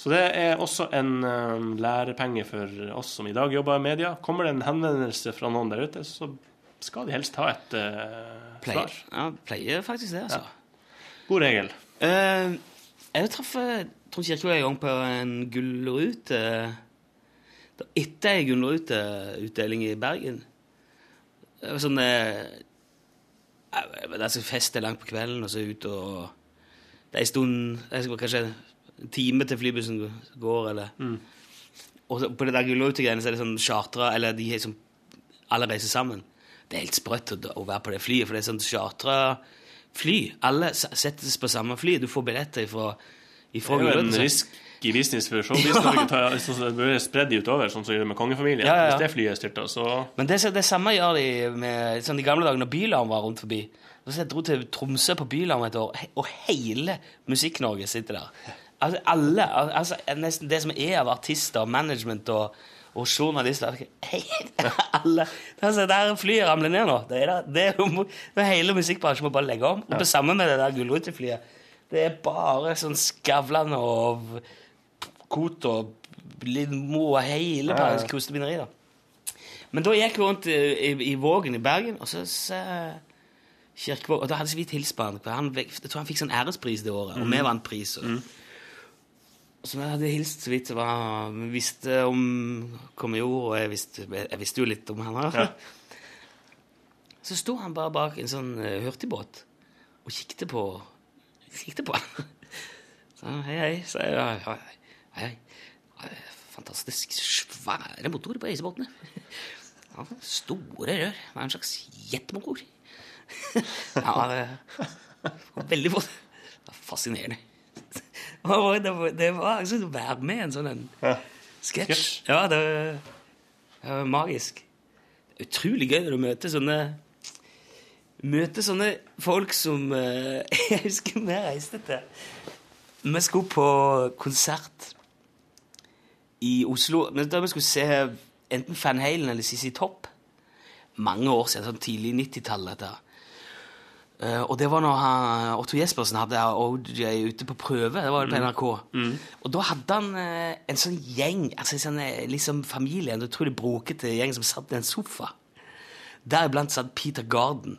Så det er også en eh, lærepenge for oss som i dag jobber i media. Kommer det en henvendelse fra noen der ute, så skal de helst ha et uh, Pleier, ja, pleier faktisk det, altså. God regel. Uh, jeg traff eh, Trond Kirkevåg en gang på en gullrute Etter ei gullruteutdeling i Bergen. Det var sånn uh, Det er så fest langt på kvelden, og så ut og Det er en stund jeg skal Kanskje en time til flybussen går, eller Og på det der gullrutegreiene så er det sånn chartra Eller de er sånn Alle reiser sammen. Det er helt sprøtt å, være på det flyet, for det er sånn chartra fly. Alle settes på samme fly. Du får billetter ifra ifra Det er jo en risky business for showbiz. [LAUGHS] Ja. Det bør spredd utover, sånn som de gjør med kongefamilien. Ja, ja, ja. Hvis det flyet styrter, så Men det, det samme gjør de med sånn, de gamle dager når Bylarm var rundt forbi. Så jeg dro til Tromsø på Bylarm et år, og hele Musikk-Norge sitter der. Altså alle, altså Nesten det som er av artister, management og, Og journalister Hei, alle altså, Der flyet ramler ned nå. Det er, det er, jo- det hele musikkbransjen må bare legge om. Og det samme med det der Gullruteflyet. Det er bare sånn Skavlan og Kot og Lindmo og hele Bergens kostebinderi, da. Men da gikk vi rundt i, i, i Vågen i Bergen, og så så Kirkevåg Og da hadde vi så hilst på han. Jeg tror han fikk sånn ærespris det året, og vi vant pris. Og, og så jeg hadde hilst så vidt. var, Vi visste om kom vi gjorde, og jeg visste, jeg visste jo litt om han her. Så sto han bare bak en sånn eh, hurtigbåt og kikket på Kikket på han. Så hei, hei, sa jeg. Ja, ja, hei, hei. Fantastisk svære motorer på disse. Ja, store rør. Det var en slags jetmotor. Ja, det var veldig var fascinerende. Det var, det var, det var altså å være med i en sånn sketsj. Ja, det var, magisk. Utrolig gøy når du møter sånne Møter sånne folk som eh, [LAUGHS] Jeg husker vi reiste til Vi skulle på konsert i Oslo. Da vi skulle se enten Van Halen eller CC Topp. Mange år siden, sånn tidlig 90-tallet. Eh, og det var når han, Otto Jespersen hadde OJ ute på prøve. Det var på NRK. Og da hadde han eh, en sånn gjeng, altså en sånn, eh, liksom familie, en utrolig brokete gjeng som satt i en sofa. Deriblant satt Peter Garden.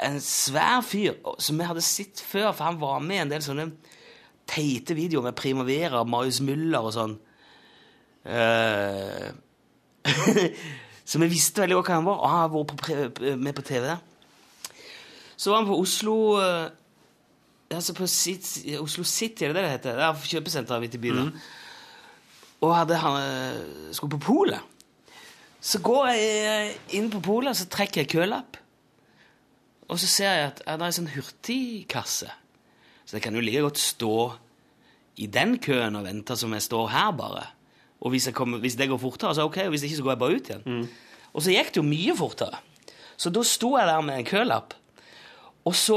En svær fyr som vi hadde sett før, for han var med i en del sånne teite videoer med Primavera, Marius Müller og sånn. Uh, [LAUGHS] så vi visste veldig godt hva han var, og han har vært med på TV der. Så var han på Oslo eh, altså på City, Oslo City, er det det det heter? Det er kjøpesenteret midt i byen. Og hadde han eh, skulle på polet. Så går jeg inn på polet, så trekker jeg kølapp. Og så ser jeg at det er en sånn hurtigkasse. Så jeg kan jo like godt stå i den køen og vente som jeg står her, bare. Og hvis, kommer, hvis det går fortere, så ok, og hvis ikke, så går jeg bare ut igjen. Og så gikk det jo mye fortere. Så da sto jeg der med en kølapp. Og så,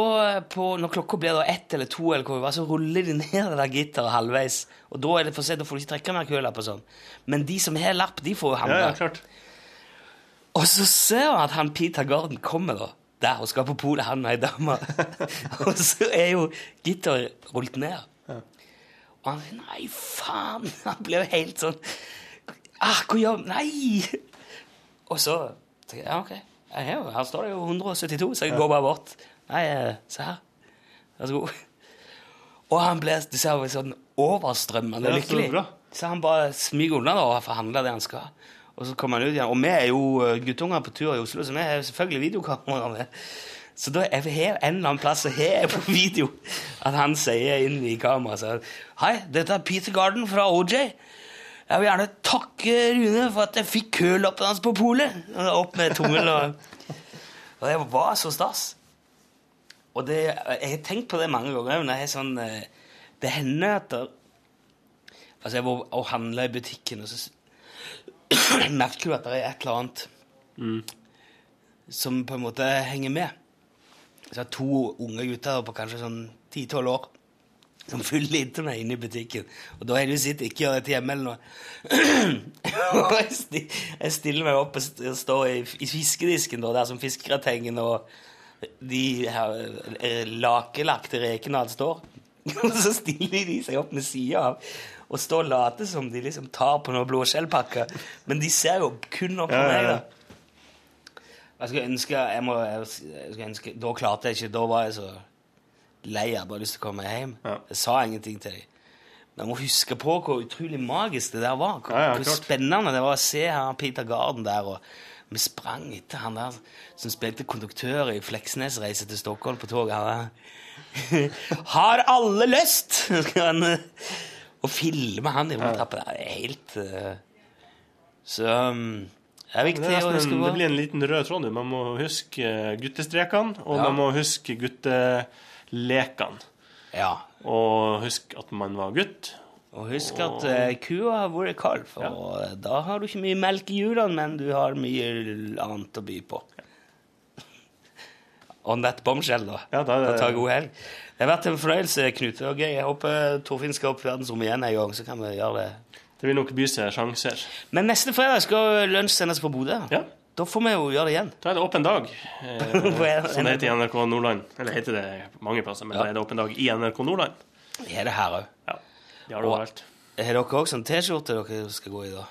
på, når klokka blir ett eller to, eller hva så ruller de ned det der gitteret halvveis. Og da er det for sent, da får du ikke trekke mer kølapp og sånn. Men de som har lapp, de får jo Ja, handle. ja, klart. Og så ser han at han Peter Garden kommer da, der og skal på polet, han og ei dame. [LAUGHS] og så er jo gitteret rullet ned. Og han sier nei, faen! [LAUGHS] Han ble jo helt sånn ah, Hva gjør Nei! Og så tenker jeg ja, ok, er her står det jo 172, så jeg går bare bort. Nei, eh, se her. Vær så god. Og han ble du ser sånn overstrømmende Ja, lykkelig. Så han bare smyger unna da, og forhandler det han skal. Og så kommer han ut igjen. Og vi er jo eh, guttunger på tur i Oslo, så vi har selvfølgelig videokamera med. Så da er vi her en eller annen plass og her på video at han sier inn i kameraet så, Hei, dette er Peter Garden fra OJ. Jeg vil gjerne takke Rune for at jeg fikk kølappen hans på polet. Opp med tommel og Og det var så stas. Og det, jeg har tenkt på det mange ganger. Når jeg er sånn, eh, det hender at der, Altså, jeg var og handla i butikken, og så [CLEARS THROAT] merker du at det er et eller annet som på en måte henger med. Så jeg har to unge gutter på kanskje sånn 10-12 år som [LAUGHS] fyller internett meg inne i butikken. Og da har de jo sitt ikke gjør dette hjemme eller noe. [CLEARS THROAT] jeg, stiller meg opp og står i, i fiskedisken, da, der som fiskegratengen og de eh, lakelagte rekene han står. [LAUGHS] og så stiller de seg opp med sida av og står og later som de liksom tar på noen blåskjellpakker. Men de ser jo kun opp på Ja, meg, da. Jeg skulle ønske, jeg må, jeg skulle ønske Da klarte jeg ikke. Da var jeg så lei. Jeg bare lyst til å komme meg hjem. Ja. Jeg sa ingenting til dem. Men jeg må huske på hvor utrolig magisk det der var. Hvor, ja, hvor spennende det var å se her Peter Garden der. Og vi sprang etter han der som spilte konduktør i Fleksnes-reise til Stockholm på toget. Han der. [LAUGHS] Har alle lyst? [LAUGHS] Å han, eh, og filme han i rundtrappet. Det er helt uh, Så um, det er Det, viktig. er det nesten en, det blir en liten rød tråd. Man må huske eh, guttestrekene, og Ja. man må huske guttelekene. Ja. Og husk at man var gutt. Og husk at eh, kua har vært kalv, og eh, da har du ikke mye melk i hjulene, men du har mye annet å by på. [LAUGHS] On that bombshell, da. Ja, da da det- Ta god helg. Det har vært en fornøyelse, Knut. Og. Jeg håper Torfinn skal opp verdensrommet igjen en gang, så kan vi gjøre det. Det vil nok by seg sjanser. Men neste fredag skal lunsj sendes på Bodø. Ja, Da får vi jo gjøre det igjen. da er det åpen dag, [LAUGHS] eh, som det heter i NRK Nordland. Eller heter det mange plasser, men da er det åpen dag i NRK Nordland. Det er det her òg. Ja, de har det overalt. Har dere også en T-skjorte dere skal gå i da?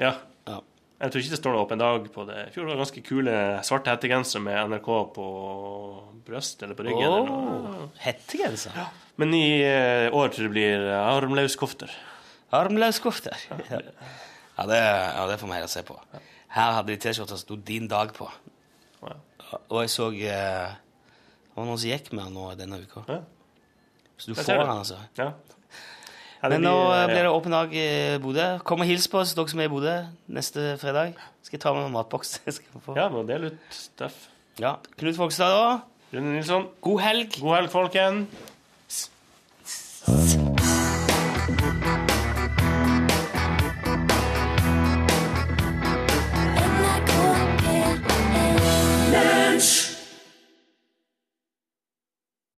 Ja. Ja. Jeg tror ikke det står noe åpen dag på det. I fjor var det ganske kule svarte hettegensere med NRK på brøst eller på ryggen. Oh, Hettegenser. Men i eh, år tror jeg det blir eh, armlauskofter. Armlauskofter. Ja. Ja, det, ja, det får vi heller se på. Her hadde de T-skjorta som sto 'Din dag' på. Og jeg så eh, Det var noen som gikk med den nå denne uka. Så du får det. den, altså. Ja. Men nå blir, eh, det åpen dag i Bodø. Kom og hils på oss, dere som er i Bodø, neste fredag. Skal jeg ta med meg matboks? [LAUGHS] Ja, må dele ut stuff. Ja. Knut Fogstad, òg. Rune Nilsson, God helg. god helg, folken.